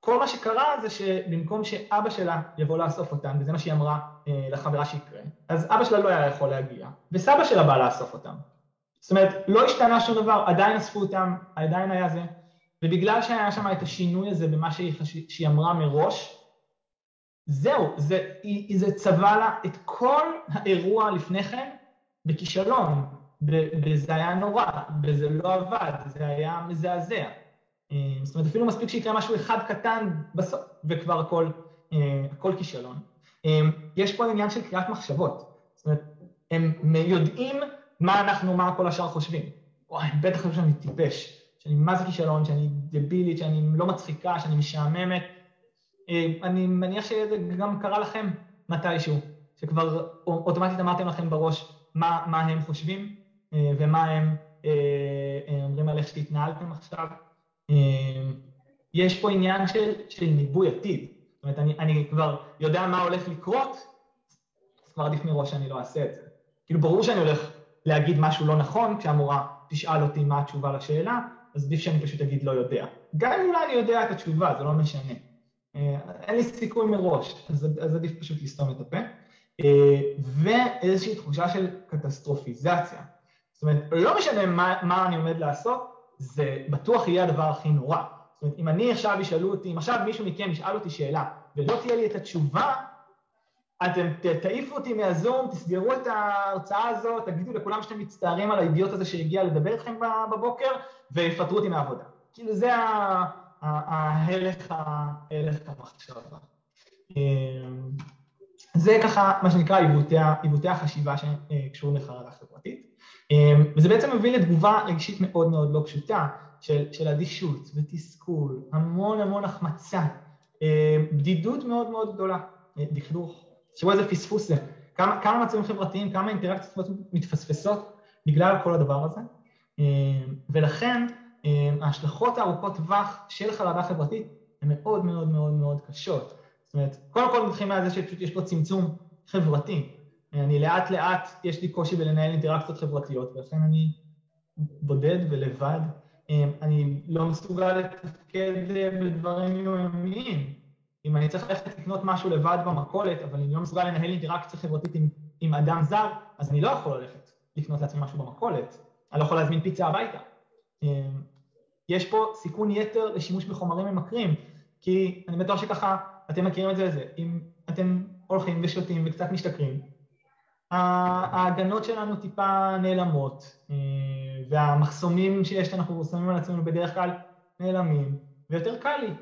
כל מה שקרה זה שבמקום שאבא שלה יבוא לאסוף אותם, וזה מה שהיא אמרה אה, לחברה שיקרה, אז אבא שלה לא היה יכול להגיע, וסבא שלה בא לאסוף אותם. זאת אומרת, לא השתנה שום דבר, עדיין אספו אותם, עדיין היה זה, ובגלל שהיה שם את השינוי הזה במה שהיא, שהיא אמרה מראש, זהו, זה, זה צבע לה את כל האירוע לפני כן בכישלון, וזה היה נורא, וזה לא עבד, זה היה מזעזע. זאת אומרת, אפילו מספיק שיקרה משהו אחד קטן בסוף, וכבר הכל, הכל כישלון. יש פה עניין של קריאת מחשבות. זאת אומרת, הם יודעים מה אנחנו, מה כל השאר חושבים. וואי, בטח חושב שאני טיפש, שאני מה זה כישלון, שאני דבילית, שאני לא מצחיקה, שאני משעממת. אני מניח שזה גם קרה לכם מתישהו, שכבר אוטומטית אמרתם לכם בראש מה, מה הם חושבים ומה הם אומרים על איך שהתנהלתם עכשיו. יש פה עניין של, של ניבוי עתיד. זאת אומרת, אני, אני כבר יודע מה הולך לקרות, אז כבר עדיף מראש שאני לא אעשה את זה. כאילו, ברור שאני הולך להגיד משהו לא נכון, כשהמורה תשאל אותי מה התשובה לשאלה, אז עדיף שאני פשוט אגיד לא יודע. גם אם אולי אני יודע את התשובה, זה לא משנה. אין לי סיכוי מראש, אז, אז עדיף פשוט לסתום את הפה. ואיזושהי תחושה של קטסטרופיזציה. זאת אומרת, לא משנה מה, מה אני עומד לעשות, זה בטוח יהיה הדבר הכי נורא. זאת אומרת, אם אני עכשיו ישאלו אותי, אם עכשיו מישהו מכם ישאל אותי שאלה, ולא תהיה לי את התשובה, אתם תעיפו אותי מהזום, תסגרו את ההרצאה הזאת, תגידו לכולם שאתם מצטערים על האידיוט הזה שהגיע לדבר איתכם בבוקר, ויפטרו אותי מהעבודה. כאילו זה ההלך המחשבה. זה ככה, מה שנקרא, עיוותי החשיבה שקשורים לחרדה חברתית. וזה בעצם מביא לתגובה רגשית מאוד מאוד לא פשוטה של, של אדישות ותסכול, המון המון החמצה, בדידות מאוד מאוד גדולה, דכדוך, תראו איזה פספוס זה, כמה, כמה מצבים חברתיים, כמה אינטראקציות מתפספסות בגלל כל הדבר הזה, ולכן ההשלכות הארוכות טווח של חרדה חברתית הן מאוד מאוד מאוד מאוד קשות. זאת אומרת, קודם כל מתחילים מהזה שפשוט יש פה צמצום חברתי. אני לאט לאט, יש לי קושי בלנהל אינטראקציות חברתיות, ולכן אני בודד ולבד. אני לא מסוגל לתפקד בדברים יומיומיים. אם אני צריך ללכת לקנות משהו לבד במכולת, אבל אני לא מסוגל לנהל אינטראקציה חברתית עם, עם אדם זר, אז אני לא יכול ללכת לקנות לעצמי משהו במכולת. אני לא יכול להזמין פיצה הביתה. יש פה סיכון יתר לשימוש בחומרים ממכרים, כי אני בטוח שככה אתם מכירים את זה לזה. אם אתם הולכים ושותים וקצת משתכרים, ההגנות שלנו טיפה נעלמות, והמחסומים שיש שאנחנו שמים על עצמנו בדרך כלל נעלמים, ויותר קל לי.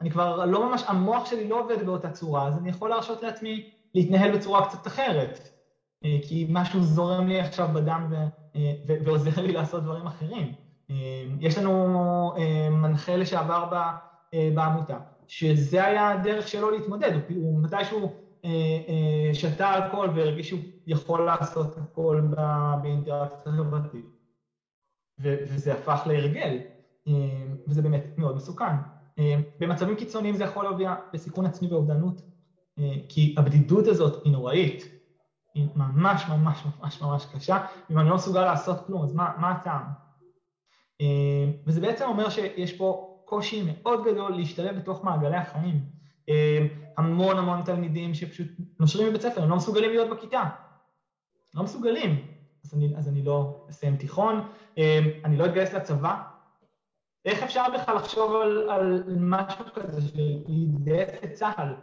אני כבר לא ממש, המוח שלי לא עובד באותה צורה, אז אני יכול להרשות לעצמי להתנהל בצורה קצת אחרת, כי משהו זורם לי עכשיו בדם ועוזר לי לעשות דברים אחרים. יש לנו מנחה לשעבר בעמותה, שזה היה הדרך שלו להתמודד, הוא מתישהו שתה אלכוהול והרגיש שהוא יכול לעשות הכל באינטראקציה חברתית. וזה הפך להרגל, וזה באמת מאוד מסוכן. במצבים קיצוניים זה יכול להוביל לסיכון עצמי ואובדנות, כי הבדידות הזאת היא נוראית, היא ממש ממש ממש ממש קשה, אם אני לא מסוגל לעשות כלום, אז מה, מה הטעם? וזה בעצם אומר שיש פה קושי מאוד גדול להשתלב בתוך מעגלי החיים. המון המון תלמידים שפשוט נושרים מבית ספר, הם לא מסוגלים להיות בכיתה. לא מסוגלים. אז אני, אז אני לא אסיים תיכון, אני לא אתגייס לצבא. איך אפשר בכלל לחשוב על, על משהו כזה של להתגייס לצה"ל,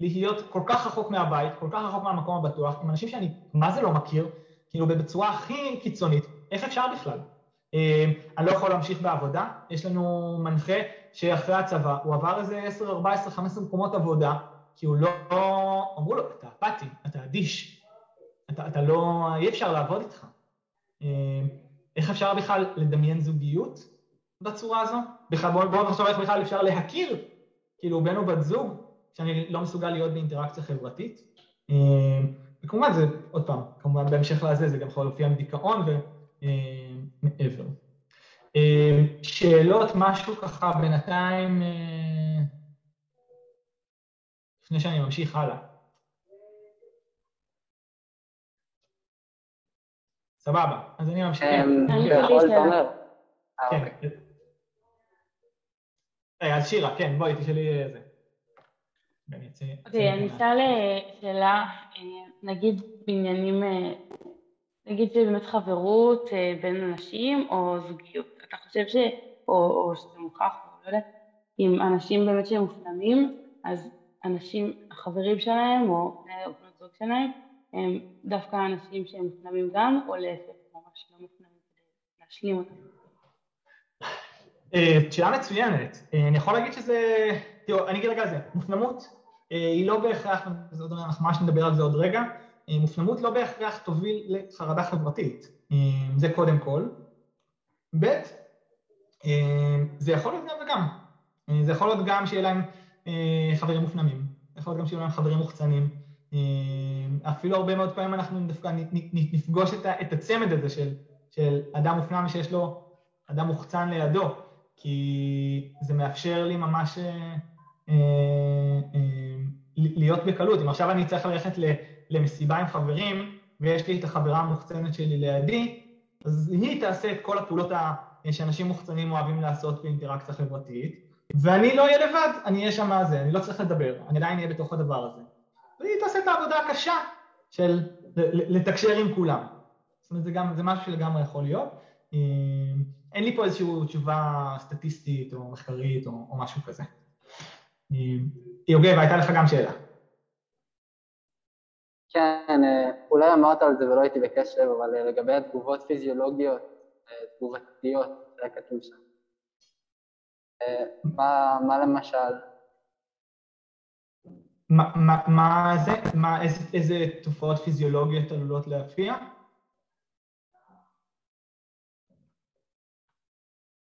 להיות כל כך רחוק מהבית, כל כך רחוק מהמקום הבטוח, עם אנשים שאני מה זה לא מכיר, כאילו בצורה הכי קיצונית, איך אפשר בכלל? אני לא יכול להמשיך בעבודה, יש לנו מנחה שאחרי הצבא, הוא עבר איזה 10, 14, 15 מקומות עבודה, כי הוא לא... אמרו לו, אתה אפאתי, אתה אדיש, אתה, אתה לא... אי אפשר לעבוד איתך. איך אפשר בכלל לדמיין זוגיות בצורה הזו? בכלל, בואו בוא נחשוב איך בכלל אפשר להכיר, כאילו בן או בת זוג, שאני לא מסוגל להיות באינטראקציה חברתית. וכמובן זה, עוד פעם, כמובן בהמשך לזה זה גם יכול להופיע עם דיכאון ומעבר. שאלות, משהו ככה בינתיים, לפני שאני ממשיך הלאה. סבבה, אז אני ממשיך. כן. אז שירה, כן, בואי תשאלי איזה. אוקיי, אני אשאל שאלה, נגיד בעניינים, נגיד שזה באמת חברות בין אנשים או זוגיות. אתה חושב ש... או שזה מוכח, או לא יודעת, עם אנשים באמת שהם מופנמים, אז אנשים, החברים שלהם או בני ובנות זוג שלהם, הם דווקא אנשים שהם מופנמים גם, או להפך, ממש לא מופנמים כדי להשלים אותם. שאלה מצוינת. אני יכול להגיד שזה... תראו, אני אגיד רגע על זה. מופנמות היא לא בהכרח, זאת אומרת, אנחנו ממש נדבר על זה עוד רגע, מופנמות לא בהכרח תוביל לחרדה חברתית. זה קודם כל. ב', זה יכול להיות גם וגם. זה יכול להיות גם שיהיה להם חברים מופנמים, זה יכול להיות גם שיהיו להם חברים מוחצנים. אפילו הרבה מאוד פעמים אנחנו דווקא נפגוש את הצמד הזה של אדם מופנם שיש לו אדם מוחצן לידו, כי זה מאפשר לי ממש להיות בקלות. אם עכשיו אני צריך ללכת למסיבה עם חברים, ויש לי את החברה המוחצנת שלי לידי, אז היא תעשה את כל הפעולות שאנשים מוחצנים אוהבים לעשות באינטראקציה חברתית, ואני לא אהיה לבד, אני אהיה שם זה, אני לא צריך לדבר, אני עדיין אהיה בתוך הדבר הזה. והיא תעשה את העבודה הקשה של לתקשר עם כולם. זאת אומרת, זה, גם, זה משהו שלגמרי יכול להיות. אין לי פה איזושהי תשובה סטטיסטית או מחקרית או, או משהו כזה. יוגב, הייתה לך גם שאלה. כן, אולי אמרת על זה ולא הייתי בקשב, אבל לגבי התגובות פיזיולוגיות, תגובתיות, זה היה כתוב שם. מה, מה למשל? מה, מה, מה זה? מה, איזה, איזה תופעות פיזיולוגיות עלולות להופיע?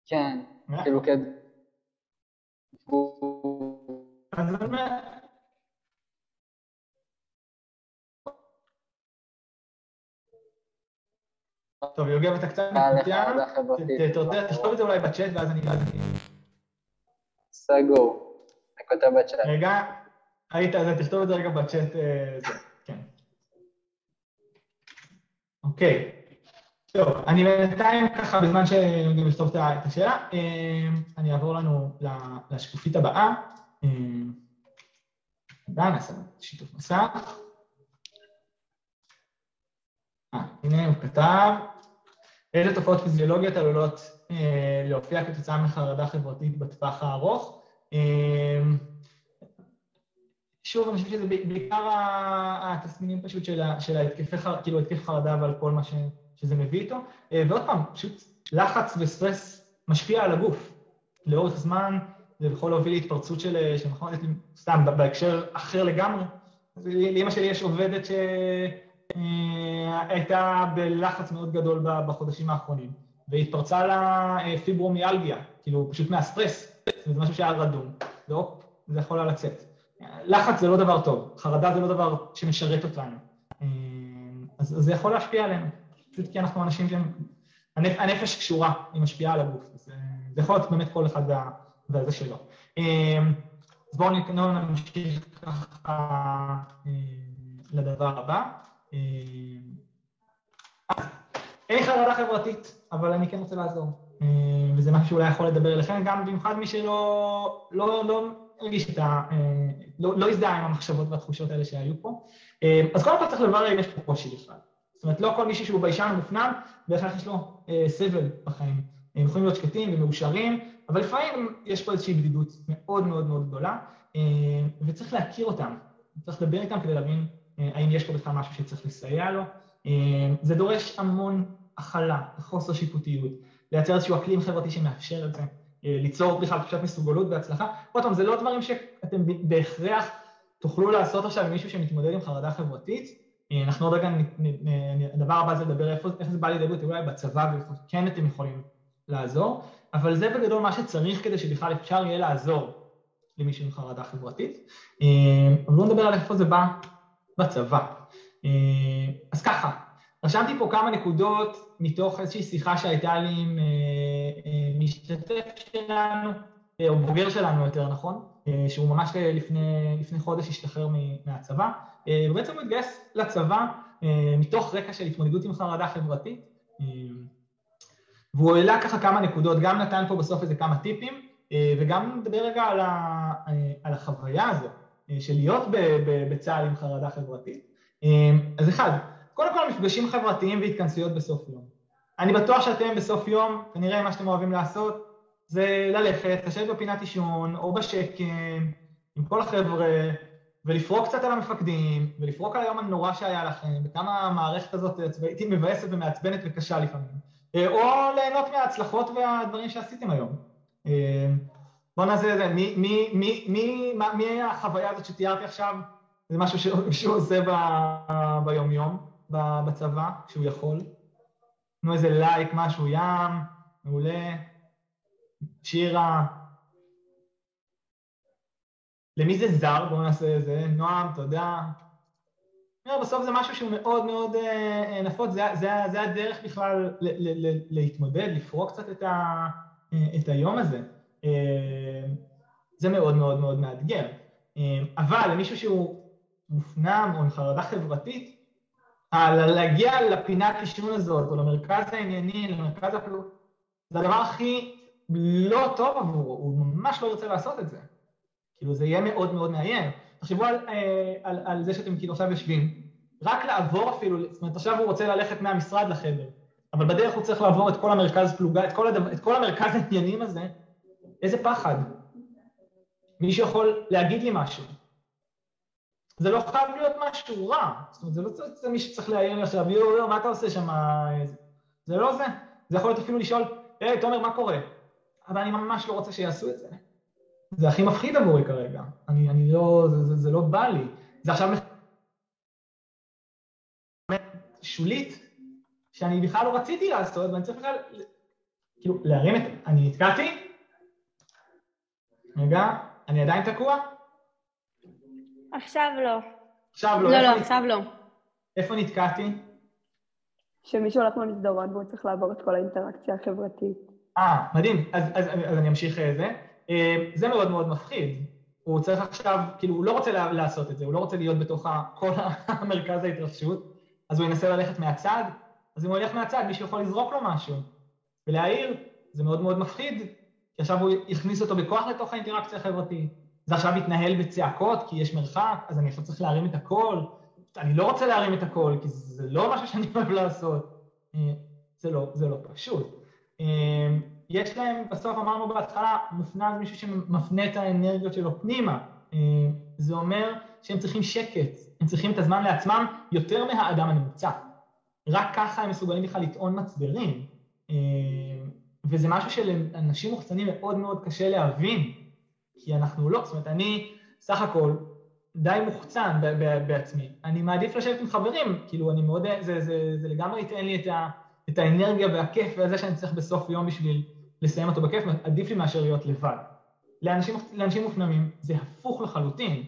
כן, כאילו כד... אז אני אומר... טוב, יוגב, אתה קצת מקוטע, תכתוב את זה אולי בצ'אט ואז אני... סגור, אני כותב בצ'אט. רגע, היית, אז תכתוב את זה רגע בצ'אט, זה, כן. אוקיי. טוב, אני בינתיים ככה, בזמן שאני לכתוב את השאלה, אני אעבור לנו לשקופית הבאה. רגע, נעשה שיתוף מסך. אה, הנה הוא כתב, איזה תופעות פיזיולוגיות עלולות להופיע כתוצאה מחרדה חברתית בטווח הארוך. שוב, אני חושב שזה בעיקר התסמינים פשוט של ההתקפי חרדה, כאילו התקף חרדה ועל כל מה שזה מביא איתו. ועוד פעם, פשוט לחץ וסטרס משפיע על הגוף. לאורך זמן זה יכול להוביל להתפרצות של מכונת, סתם, בהקשר אחר לגמרי. לאמא שלי יש עובדת שהייתה בלחץ מאוד גדול בחודשים האחרונים, והתפרצה לה פיברומיאלגיה, כאילו פשוט מהסטרס, זה משהו שהיה רדום, והופ, זה יכול לצאת. לחץ זה לא דבר טוב, חרדה זה לא דבר שמשרת אותנו. אז זה יכול להשפיע עלינו, פשוט כי אנחנו אנשים שהם... הנפש קשורה, היא משפיעה על הגוף. זה יכול להיות באמת כל אחד והזה שלו. אז בואו נמשיך ככה לדבר הבא. אין חרדה חברתית, אבל אני כן רוצה לעזור. וזה משהו שאולי יכול לדבר אליכם, גם במיוחד מי שלא לא, לא הרגיש את ה... לא, לא הזדהה עם המחשבות והתחושות האלה שהיו פה. אז קודם כל צריך לברר אם יש פה קושי בכלל. זאת אומרת, לא כל מישהו שהוא ביישן או מופנם, בהכרח יש לו סבל בחיים. הם יכולים להיות שקטים ומאושרים, אבל לפעמים יש פה איזושהי בדידות מאוד מאוד מאוד גדולה, וצריך להכיר אותם. צריך לדבר איתם כדי להבין האם יש פה בכלל משהו שצריך לסייע לו. זה דורש המון הכלה, חוסר שיפוטיות, לייצר איזשהו אקלים חברתי שמאפשר את זה, ליצור בכלל תחושת מסוגלות והצלחה. עוד פעם, זה לא דברים שאתם בהכרח תוכלו לעשות עכשיו עם מישהו שמתמודד עם חרדה חברתית. אנחנו עוד רגע, הדבר הבא זה לדבר איפה, איך זה בא לידי ביטוי אולי בצבא ואיפה כן אתם יכולים לעזור, אבל זה בגדול מה שצריך כדי שבכלל אפשר יהיה לעזור למישהו עם חרדה חברתית. אבל בואו נדבר על איפה זה בא בצבא. אז ככה, רשמתי פה כמה נקודות מתוך איזושהי שיחה שהייתה לי עם משתתף שלנו, או בוגר שלנו יותר נכון, שהוא ממש לפני, לפני חודש השתחרר מהצבא, ובעצם הוא התגייס לצבא מתוך רקע של התמודדות עם חרדה חברתית, והוא העלה ככה כמה נקודות, גם נתן פה בסוף איזה כמה טיפים, וגם נדבר רגע על, ה, על החוויה הזו של להיות בצה"ל עם חרדה חברתית. אז אחד, קודם כל מפגשים חברתיים והתכנסויות בסוף יום. אני בטוח שאתם בסוף יום, כנראה מה שאתם אוהבים לעשות, זה ללכת, לשבת בפינת עישון, או בשקם, עם כל החבר'ה, ולפרוק קצת על המפקדים, ולפרוק על היום הנורא שהיה לכם, וכמה המערכת הזאת הצבאית היא מבאסת ומעצבנת וקשה לפעמים. או ליהנות מההצלחות והדברים שעשיתם היום. בואו נעשה את זה, מי, מי, מי, מי, מי החוויה הזאת שתיארתי עכשיו? זה משהו שהוא עושה ביומיום, בצבא, כשהוא יכול. תנו איזה לייק, משהו, ים, מעולה. שירה. למי זה זר? בואו נעשה את זה. נועם, תודה. בסוף זה משהו שהוא מאוד מאוד נפוץ, זה, זה, זה הדרך בכלל ל, ל, להתמודד, לפרוק קצת את, ה, את היום הזה. זה מאוד מאוד מאוד מאתגר. אבל למישהו שהוא מופנם או עם חרדה חברתית, להגיע לפינת עישון הזאת, או למרכז הענייני, למרכז הפעולות, זה הדבר הכי לא טוב עבורו, הוא ממש לא ירצה לעשות את זה. כאילו זה יהיה מאוד מאוד מאיים. תחשבו על, על, על זה שאתם כאילו עכשיו יושבים, רק לעבור אפילו, זאת אומרת עכשיו הוא רוצה ללכת מהמשרד לחדר, אבל בדרך הוא צריך לעבור את כל המרכז פלוגה, את כל, הדבר, את כל המרכז העניינים הזה, איזה פחד. מישהו יכול להגיד לי משהו. זה לא חייב להיות משהו רע, זאת אומרת, זה לא צריך, זה מי שצריך לאיים עכשיו, יואו, יואו, מה אתה עושה שם? זה לא זה. זה יכול להיות אפילו לשאול, היי, תומר, מה קורה? אבל אני ממש לא רוצה שיעשו את זה. זה הכי מפחיד עבורי כרגע. אני, אני לא, זה, זה, זה לא בא לי. זה עכשיו שולית, שאני בכלל לא רציתי לעשות, ואני צריך בכלל, כאילו, להרים את... אני נתקעתי? רגע, אני עדיין תקוע? עכשיו לא. עכשיו לא. לא, לא, עכשיו לא. איפה נתקעתי? שמישהו הולך במסדרון והוא צריך לעבור את כל האינטראקציה החברתית. אה, מדהים. אז, אז, אז אני אמשיך זה. זה מאוד מאוד מפחיד. הוא צריך עכשיו, כאילו, הוא לא רוצה לעשות את זה, הוא לא רוצה להיות בתוך כל המרכז ההתרחשות, אז הוא ינסה ללכת מהצד, אז אם הוא ילך מהצד, מישהו יכול לזרוק לו משהו. ולהעיר, זה מאוד מאוד מפחיד, עכשיו הוא יכניס אותו בכוח לתוך האינטראקציה החברתית. זה עכשיו מתנהל בצעקות, כי יש מרחק, אז אני עכשיו צריך להרים את הכל. אני לא רוצה להרים את הכל, כי זה לא משהו שאני אוהב לעשות. זה לא, זה לא פשוט. יש להם, בסוף אמרנו בהתחלה, מופנם מישהו שמפנה את האנרגיות שלו פנימה. זה אומר שהם צריכים שקט, הם צריכים את הזמן לעצמם יותר מהאדם הממוצע. רק ככה הם מסוגלים בכלל לטעון מצברים. וזה משהו שלאנשים מוחצנים מאוד מאוד קשה להבין, כי אנחנו לא, זאת אומרת, אני סך הכל די מוחצן בעצמי. אני מעדיף לשבת עם חברים, כאילו, אני מאוד, זה, זה, זה לגמרי ייתן לי את, ה, את האנרגיה והכיף והזה שאני צריך בסוף יום בשביל לסיים אותו בכיף, עדיף לי מאשר להיות לבד. לאנשים, לאנשים מופנמים זה הפוך לחלוטין.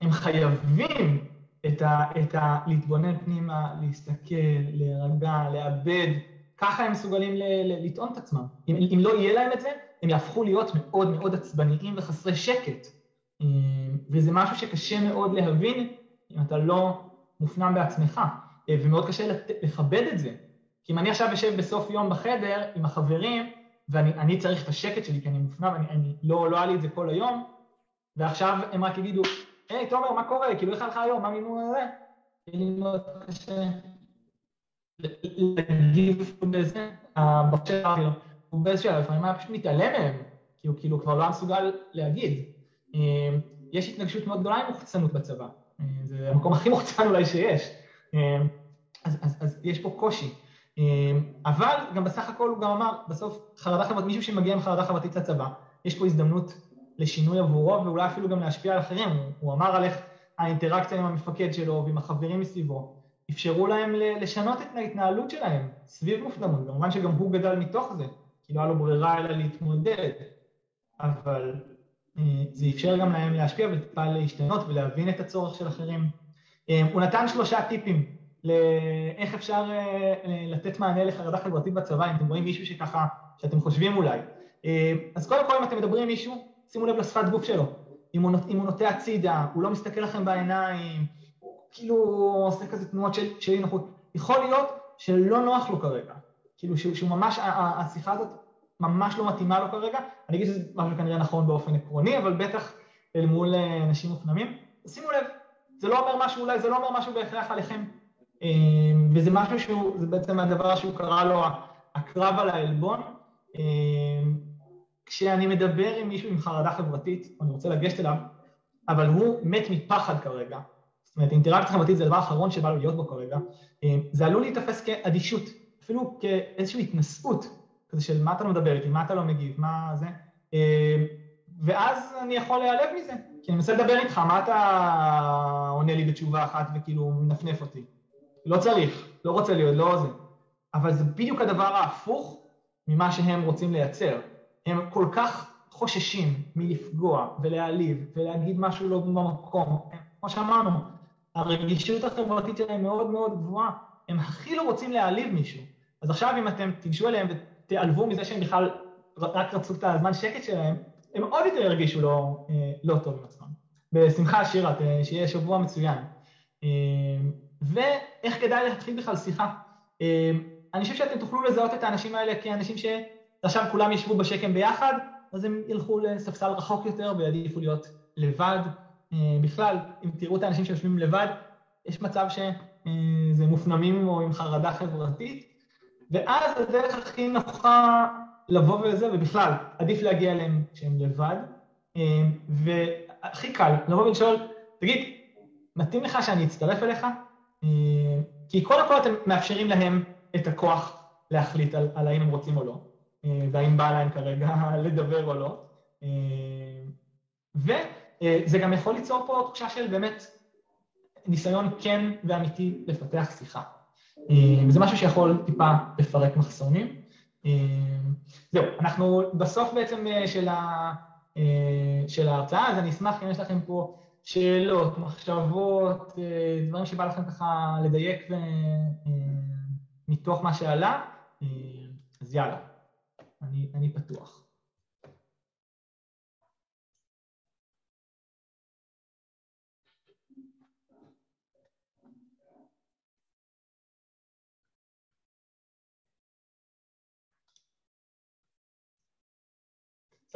הם חייבים את ה, את ה... להתבונן פנימה, להסתכל, להירגע, לאבד, ככה הם מסוגלים לטעון את עצמם. אם, אם לא יהיה להם את זה, הם יהפכו להיות מאוד מאוד עצבניים וחסרי שקט. וזה משהו שקשה מאוד להבין אם אתה לא מופנם בעצמך, ומאוד קשה לכבד את זה. כי אם אני עכשיו יושב בסוף יום בחדר עם החברים, ואני צריך את השקט שלי כי אני מופנם, אני, אני לא, לא היה לי את זה כל היום, ועכשיו הם רק יגידו, היי, תומר, מה קורה? כאילו, איך הלכה היום? מה מינו זה? יהיה לי מאוד קשה להגיב בזה. הבחור הוא באיזשהו לפעמים היה פשוט מתעלם מהם, כי הוא כאילו כבר לא היה מסוגל להגיד. יש התנגשות מאוד גדולה עם מוחצנות בצבא. זה המקום הכי מוחצן אולי שיש. אז, אז, אז יש פה קושי. אבל גם בסך הכל הוא גם אמר, בסוף חרדה חברתית, מישהו שמגיע עם חרדה חברתית לצבא, יש פה הזדמנות לשינוי עבורו ואולי אפילו גם להשפיע על אחרים, הוא אמר על איך האינטראקציה עם המפקד שלו ועם החברים מסביבו, אפשרו להם לשנות את ההתנהלות שלהם סביב מופנמות, במובן שגם הוא גדל מתוך זה, כי לא היה לו ברירה אלא להתמודד, אבל זה אפשר גם להם להשפיע וטיפה להשתנות ולהבין את הצורך של אחרים. הוא נתן שלושה טיפים לאיך אפשר לתת מענה לחרדה חברתית בצבא, אם אתם רואים מישהו שככה, שאתם חושבים אולי. אז קודם כל, אם אתם מדברים עם מישהו, שימו לב לשפת גוף שלו. אם הוא, אם הוא נוטה הצידה, הוא לא מסתכל לכם בעיניים, כאילו עושה כזה תנועות של, של אי נוחות. יכול להיות שלא נוח לו כרגע. כאילו שהוא, שהוא ממש, השיחה הזאת ממש לא מתאימה לו כרגע. אני אגיד שזה משהו כנראה נכון באופן עקרוני, אבל בטח אל מול אנשים מופנמים. שימו לב, זה לא אומר משהו, אולי זה לא אומר משהו בהכרח עליכם. וזה משהו שהוא, זה בעצם הדבר שהוא קרא לו הקרב על העלבון. כשאני מדבר עם מישהו עם חרדה חברתית, אני רוצה לגשת אליו, אבל הוא מת מפחד כרגע, זאת אומרת, אינטראקציה חברתית זה הדבר האחרון שבא לו להיות בו כרגע, זה עלול להיתפס כאדישות, אפילו כאיזושהי התנשאות, כזה של מה אתה לא מדבר איתי, מה אתה לא מגיב, מה זה, ואז אני יכול להיעלב מזה, כי אני מנסה לדבר איתך, מה אתה עונה לי בתשובה אחת וכאילו מנפנף אותי? לא צריך, לא רוצה להיות, לא זה. אבל זה בדיוק הדבר ההפוך ממה שהם רוצים לייצר. הם כל כך חוששים מלפגוע ולהעליב ולהגיד משהו לא במקום. כמו שאמרנו, הרגישות החברתית שלהם מאוד מאוד גבוהה. הם הכי לא רוצים להעליב מישהו. אז עכשיו אם אתם תיגשו אליהם ותיעלבו מזה שהם בכלל רק רצו את הזמן שקט שלהם, הם עוד יותר ירגישו לא, לא טוב עם עצמם. בשמחה שירה, שיהיה שבוע מצוין. ואיך כדאי להתחיל בכלל שיחה. אני חושב שאתם תוכלו לזהות את האנשים האלה כאנשים שעכשיו כולם ישבו בשקם ביחד, אז הם ילכו לספסל רחוק יותר ויעדיפו להיות לבד. בכלל, אם תראו את האנשים שיושבים לבד, יש מצב שזה מופנמים או עם חרדה חברתית, ואז הדרך הכי נוחה לבוא ולזה, ובכלל, עדיף להגיע אליהם כשהם לבד, והכי קל לבוא ולשאול, תגיד, מתאים לך שאני אצטרף אליך? כי קודם כל אתם מאפשרים להם את הכוח להחליט על, על האם הם רוצים או לא, והאם בא להם כרגע לדבר או לא. וזה גם יכול ליצור פה תחושה של באמת ניסיון כן ואמיתי לפתח שיחה. וזה משהו שיכול טיפה לפרק מחסומים. זהו, אנחנו בסוף בעצם של, ה, של ההרצאה, אז אני אשמח אם יש לכם פה שאלות, מחשבות, דברים שבא לכם ככה לדייק מתוך מה שעלה, אז יאללה, אני, אני פתוח.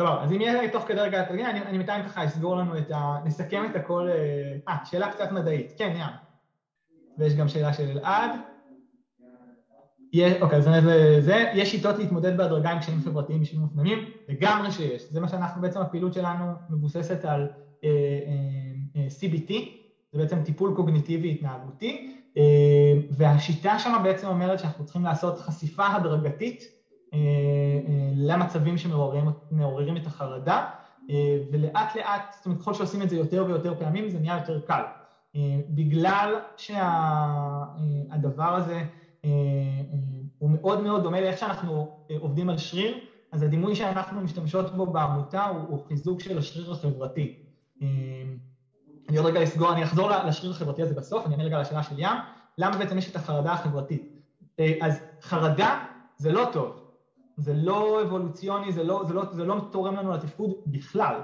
סבבה, אז אם יהיה תוך כדי רגע התרגיל, אני, אני בינתיים ככה אסגור לנו את ה... נסכם את הכל... אה, שאלה קצת מדעית. כן, ים. ויש גם שאלה של אלעד. אוקיי, אז זה, זה, יש שיטות להתמודד בהדרגה עם קשיים חברתיים בשביל מופנמים? לגמרי שיש. זה מה שאנחנו, בעצם הפעילות שלנו מבוססת על אה, אה, אה, CBT, זה בעצם טיפול קוגניטיבי התנהגותי, אה, והשיטה שם בעצם אומרת שאנחנו צריכים לעשות חשיפה הדרגתית למצבים שמעוררים את החרדה, ולאט לאט, זאת אומרת, ככל שעושים את זה יותר ויותר פעמים, זה נהיה יותר קל. בגלל שהדבר הזה הוא מאוד מאוד דומה לאיך שאנחנו עובדים על שריר, אז הדימוי שאנחנו משתמשות בו בעמותה הוא, הוא חיזוק של השריר החברתי. אני עוד רגע אסגור, אני אחזור לשריר החברתי הזה בסוף, אני אענה רגע לשאלה של ים, למה בעצם יש את החרדה החברתית? אז חרדה זה לא טוב. זה לא אבולוציוני, זה לא, זה לא, זה לא תורם לנו לתפקוד בכלל.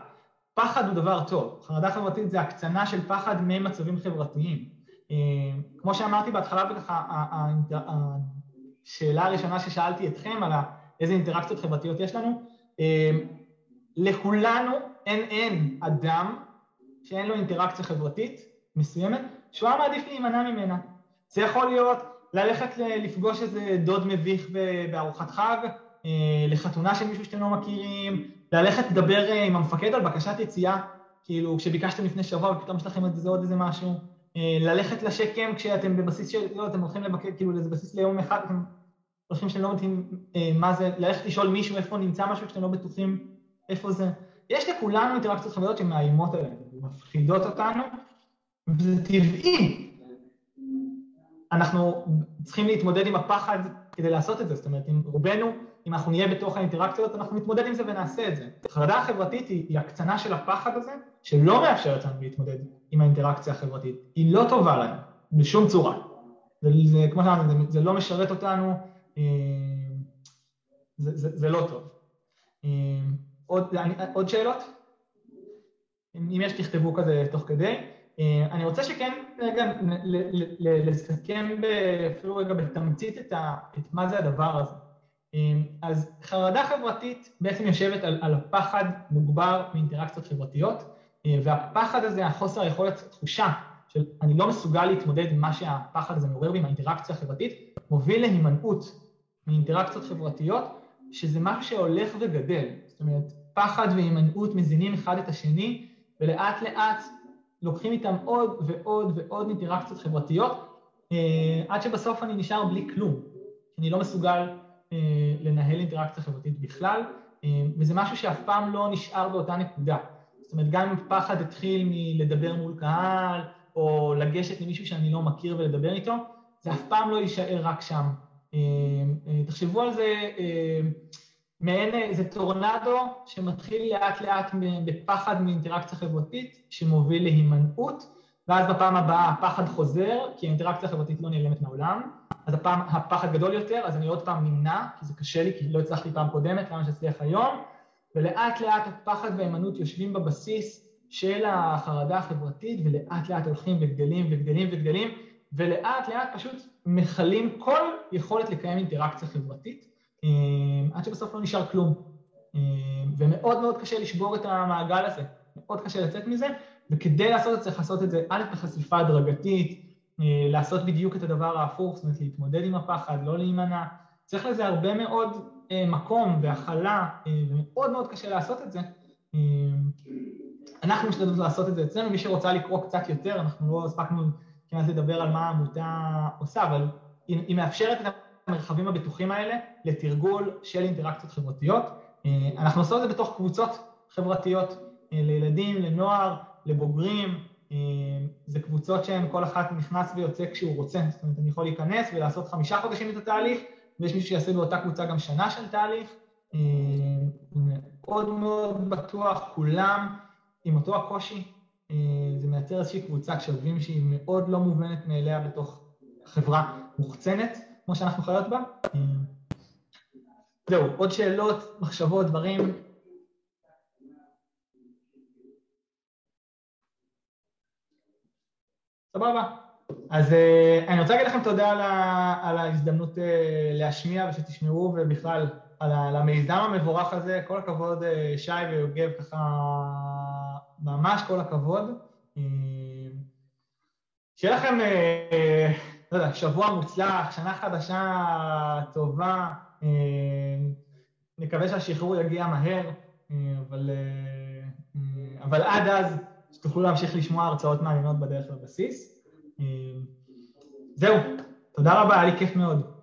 פחד הוא דבר טוב. חרדה חברתית זה הקצנה של פחד ממצבים חברתיים. כמו שאמרתי בהתחלה, וככה, השאלה הראשונה ששאלתי אתכם על איזה אינטראקציות חברתיות יש לנו, לכולנו אין אין אדם שאין לו אינטראקציה חברתית מסוימת, שהוא היה מעדיף להימנע ממנה. זה יכול להיות ללכת לפגוש איזה דוד מביך בארוחת חג, לחתונה של מישהו שאתם לא מכירים, ללכת לדבר עם המפקד על בקשת יציאה, כאילו כשביקשתם לפני שבוע ופתאום יש לכם את זה עוד איזה משהו, ללכת לשקם כשאתם בבסיס של, לא, אתם הולכים לבקר, כאילו לאיזה בסיס ליום אחד, אתם דרכים שאתם לא יודעים מה זה, ללכת לשאול מישהו איפה נמצא משהו כשאתם לא בטוחים איפה זה. יש לכולנו אינטראקציות חברתיות שמאיימות עלינו, מפחידות אותנו, וזה טבעי. אנחנו צריכים להתמודד עם הפחד כדי לעשות את זה, זאת אומרת, אם רובנו, אם אנחנו נהיה בתוך האינטראקציות, אנחנו נתמודד עם זה ונעשה את זה. החרדה החברתית היא, היא הקצנה של הפחד הזה, שלא מאפשרת לנו להתמודד עם האינטראקציה החברתית. היא לא טובה לנו, בשום צורה. זה, זה כמו שאמרנו, זה, זה לא משרת אותנו, אה, זה, זה, זה לא טוב. אה, עוד, עוד שאלות? אם יש, תכתבו כזה תוך כדי. אה, אני רוצה שכן רגע לסכם אפילו רגע בתמצית את, ה, את מה זה הדבר הזה. אה, אז חרדה חברתית בעצם יושבת על, על הפחד מוגבר מאינטראקציות חברתיות, אה, והפחד הזה, החוסר היכולת, תחושה של אני לא מסוגל להתמודד עם מה שהפחד הזה מעורר בי, עם האינטראקציה החברתית, מוביל להימנעות מאינטראקציות חברתיות, שזה משהו שהולך וגדל. זאת אומרת, פחד והימנעות מזינים אחד את השני, ולאט לאט לוקחים איתם עוד ועוד ועוד אינטראקציות חברתיות, אה, עד שבסוף אני נשאר בלי כלום. אני לא מסוגל לנהל אינטראקציה חברתית בכלל, אה, וזה משהו שאף פעם לא נשאר באותה נקודה. זאת אומרת, גם אם פחד התחיל מלדבר מול קהל, או לגשת למישהו שאני לא מכיר ולדבר איתו, זה אף פעם לא יישאר רק שם. תחשבו על זה מעין איזה טורנדו שמתחיל לאט לאט בפחד מאינטראקציה חברתית שמוביל להימנעות, ואז בפעם הבאה הפחד חוזר, כי האינטראקציה החברתית לא נעלמת מהעולם, אז הפעם הפחד גדול יותר, אז אני עוד פעם נמנע, כי זה קשה לי, כי לא הצלחתי פעם קודמת, למה שאצליח היום, ולאט לאט הפחד וההימנעות יושבים בבסיס של החרדה החברתית, ולאט לאט הולכים וגדלים וגדלים וגדלים, ולאט לאט פשוט מכלים כל יכולת לקיים אינטראקציה חברתית. אמ, עד שבסוף לא נשאר כלום. אמ, ומאוד מאוד קשה לשבור את המעגל הזה, מאוד קשה לצאת מזה, וכדי לעשות את זה צריך לעשות את זה א' בחשיפה הדרגתית, אה, לעשות בדיוק את הדבר ההפוך, זאת אומרת להתמודד עם הפחד, לא להימנע, צריך לזה הרבה מאוד אה, מקום והכלה, אה, ומאוד מאוד קשה לעשות את זה. אנחנו משתדלים לעשות את זה אצלנו, מי שרוצה לקרוא קצת יותר, אנחנו לא הספקנו כמעט לדבר על מה העמותה עושה, אבל היא מאפשרת את המרחבים הבטוחים האלה לתרגול של אינטראקציות חברתיות. אנחנו עושים את זה בתוך קבוצות חברתיות לילדים, לנוער, לבוגרים. אה, זה קבוצות שהן כל אחת נכנס ויוצא כשהוא רוצה. זאת אומרת, אני יכול להיכנס ולעשות חמישה חודשים את התהליך, ויש מישהו שיעשה באותה קבוצה גם שנה של תהליך. מאוד מאוד בטוח, כולם עם אותו הקושי. זה מייצר איזושהי קבוצה כשאוהבים שהיא מאוד לא מובנת מאליה בתוך חברה מוחצנת. כמו שאנחנו חיות בה. זהו, עוד שאלות, מחשבות, דברים? סבבה. אז uh, אני רוצה להגיד לכם תודה על, ה, על ההזדמנות uh, להשמיע ושתשמעו ובכלל על, על המיזם המבורך הזה. כל הכבוד uh, שי ויוגב, ככה ממש כל הכבוד. Uh, שיהיה לכם uh, לא יודע, שבוע מוצלח, שנה חדשה טובה, אה, נקווה שהשחרור יגיע מהר, אה, אבל, אה, אבל עד אז שתוכלו להמשיך לשמוע הרצאות מעניינות בדרך לבסיס. זהו, תודה רבה, היה לי כיף מאוד.